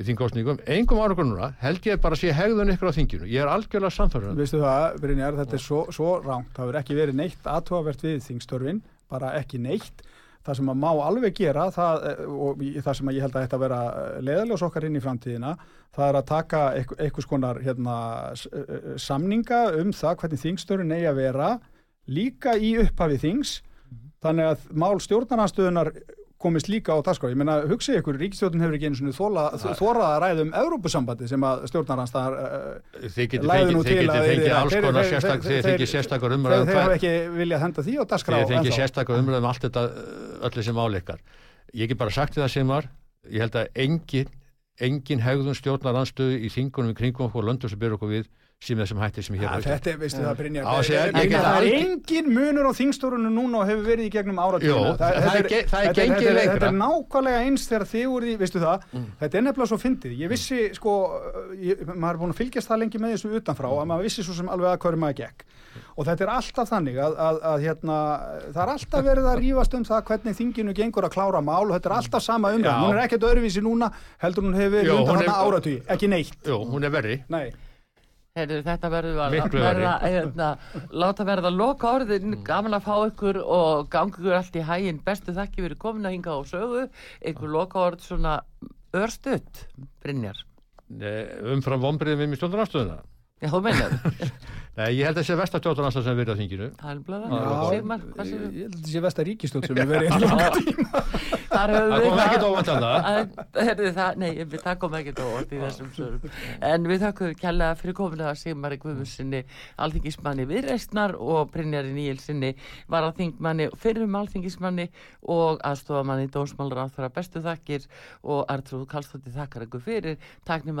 S3: í þingkostningum, engum árangur núna held ég bara að sé hegðun ykkur á þinginu. Ég er algjörlega samfærður
S2: Veistu það, Brynjar, þetta er svo, svo ránt það verður ekki verið neitt aðtóavert við þingstörfin bara ekki neitt það sem að má alveg gera það, og það sem að ég held að þetta vera leðaljós okkar inn í framtíðina það er að taka einhver- einhvers konar hérna, s- eh, samninga um það hvernig þingstörfin eigi að vera líka í upphafi þings. Þannig að mál stjórnarnanstöðunar komist líka á dagskrá. Ég meina, hugsið ykkur, ríkistjórnin hefur ekki einu svona þórað að ræða um Evrópusambandi sem að
S3: getið
S2: Lagði
S3: fengið,
S2: nú til að þeir- þeir- þeir- þeir- þeir-
S3: sérstakar
S2: þeir,
S3: umræðum
S2: þeir hafa ekki viljað henda því á
S3: þið fengið
S2: ennþá.
S3: sérstakar umræðum allt þetta öll þessi mál ykkar ég get bara sagt það sem var ég held að engin, engin hegðun stjórnaranstöðu í þingunum í kringum okkur og löndum sem byrja okkur við sem þessum hætti sem ég hér Íslandi.
S2: þetta er, veistu það, Brynjar, það, er- engin munur á þingstórunum núna og hefur verið í gegnum
S3: er er
S2: þetta er- er nákvæmlega eins þegar þið voruð í, veistu það,
S3: Mm.
S2: þetta er nefnilega svo fyndið. Ég vissi, sko, maður er búin að fylgjast það lengi með þessu utanfrá, að maður vissi svo sem alveg að hverju maður gekk. Og þetta er alltaf þannig að, hérna, það er alltaf verið að rífast um það hvernig þinginu gengur að klára mál og þetta er alltaf sama umræð. Hún er ekkert öðruvísi núna, heldur hún hefur verið undan þarna áratugi, ekki neitt.
S3: Jú, hún er verri
S2: Nei.
S1: Heyrðu, þetta verður að verða, hérna, láta verða loka orðin, gaman að fá ykkur og gangi ykkur allt í hæginn, bestu þakki verið komin að hinga á sögu, ykkur loka orð svona örstutt, Brynjar.
S3: Nei, umfram vombriðum við með stjórnaranstöðuna
S1: Já, þú meinar,
S3: Nei, ég held að þessi vestastjórnaranstöð sem verið á þinginu
S1: það er. Sigmar, séu?
S2: Ég held að þetta sé vest að ríkistjótt sem er verið í langa tíma.
S3: Það
S1: við
S3: kom ekkert óvænt að það.
S1: það. Nei, við- það kom ekkert óvænt í þessum sögum. En við þakkum kærlega fyrir kominu að Sigmari Guðmundssinni, alþingismanni viðreistnar og Brynjari Níelsinni var að þingmanni, fyrrum alþingismanni og aðstofamanni dómsmálur á þeirra bestu þakkir og Artrúð Kallstóttir þakkar ykkur fyrir. Taknum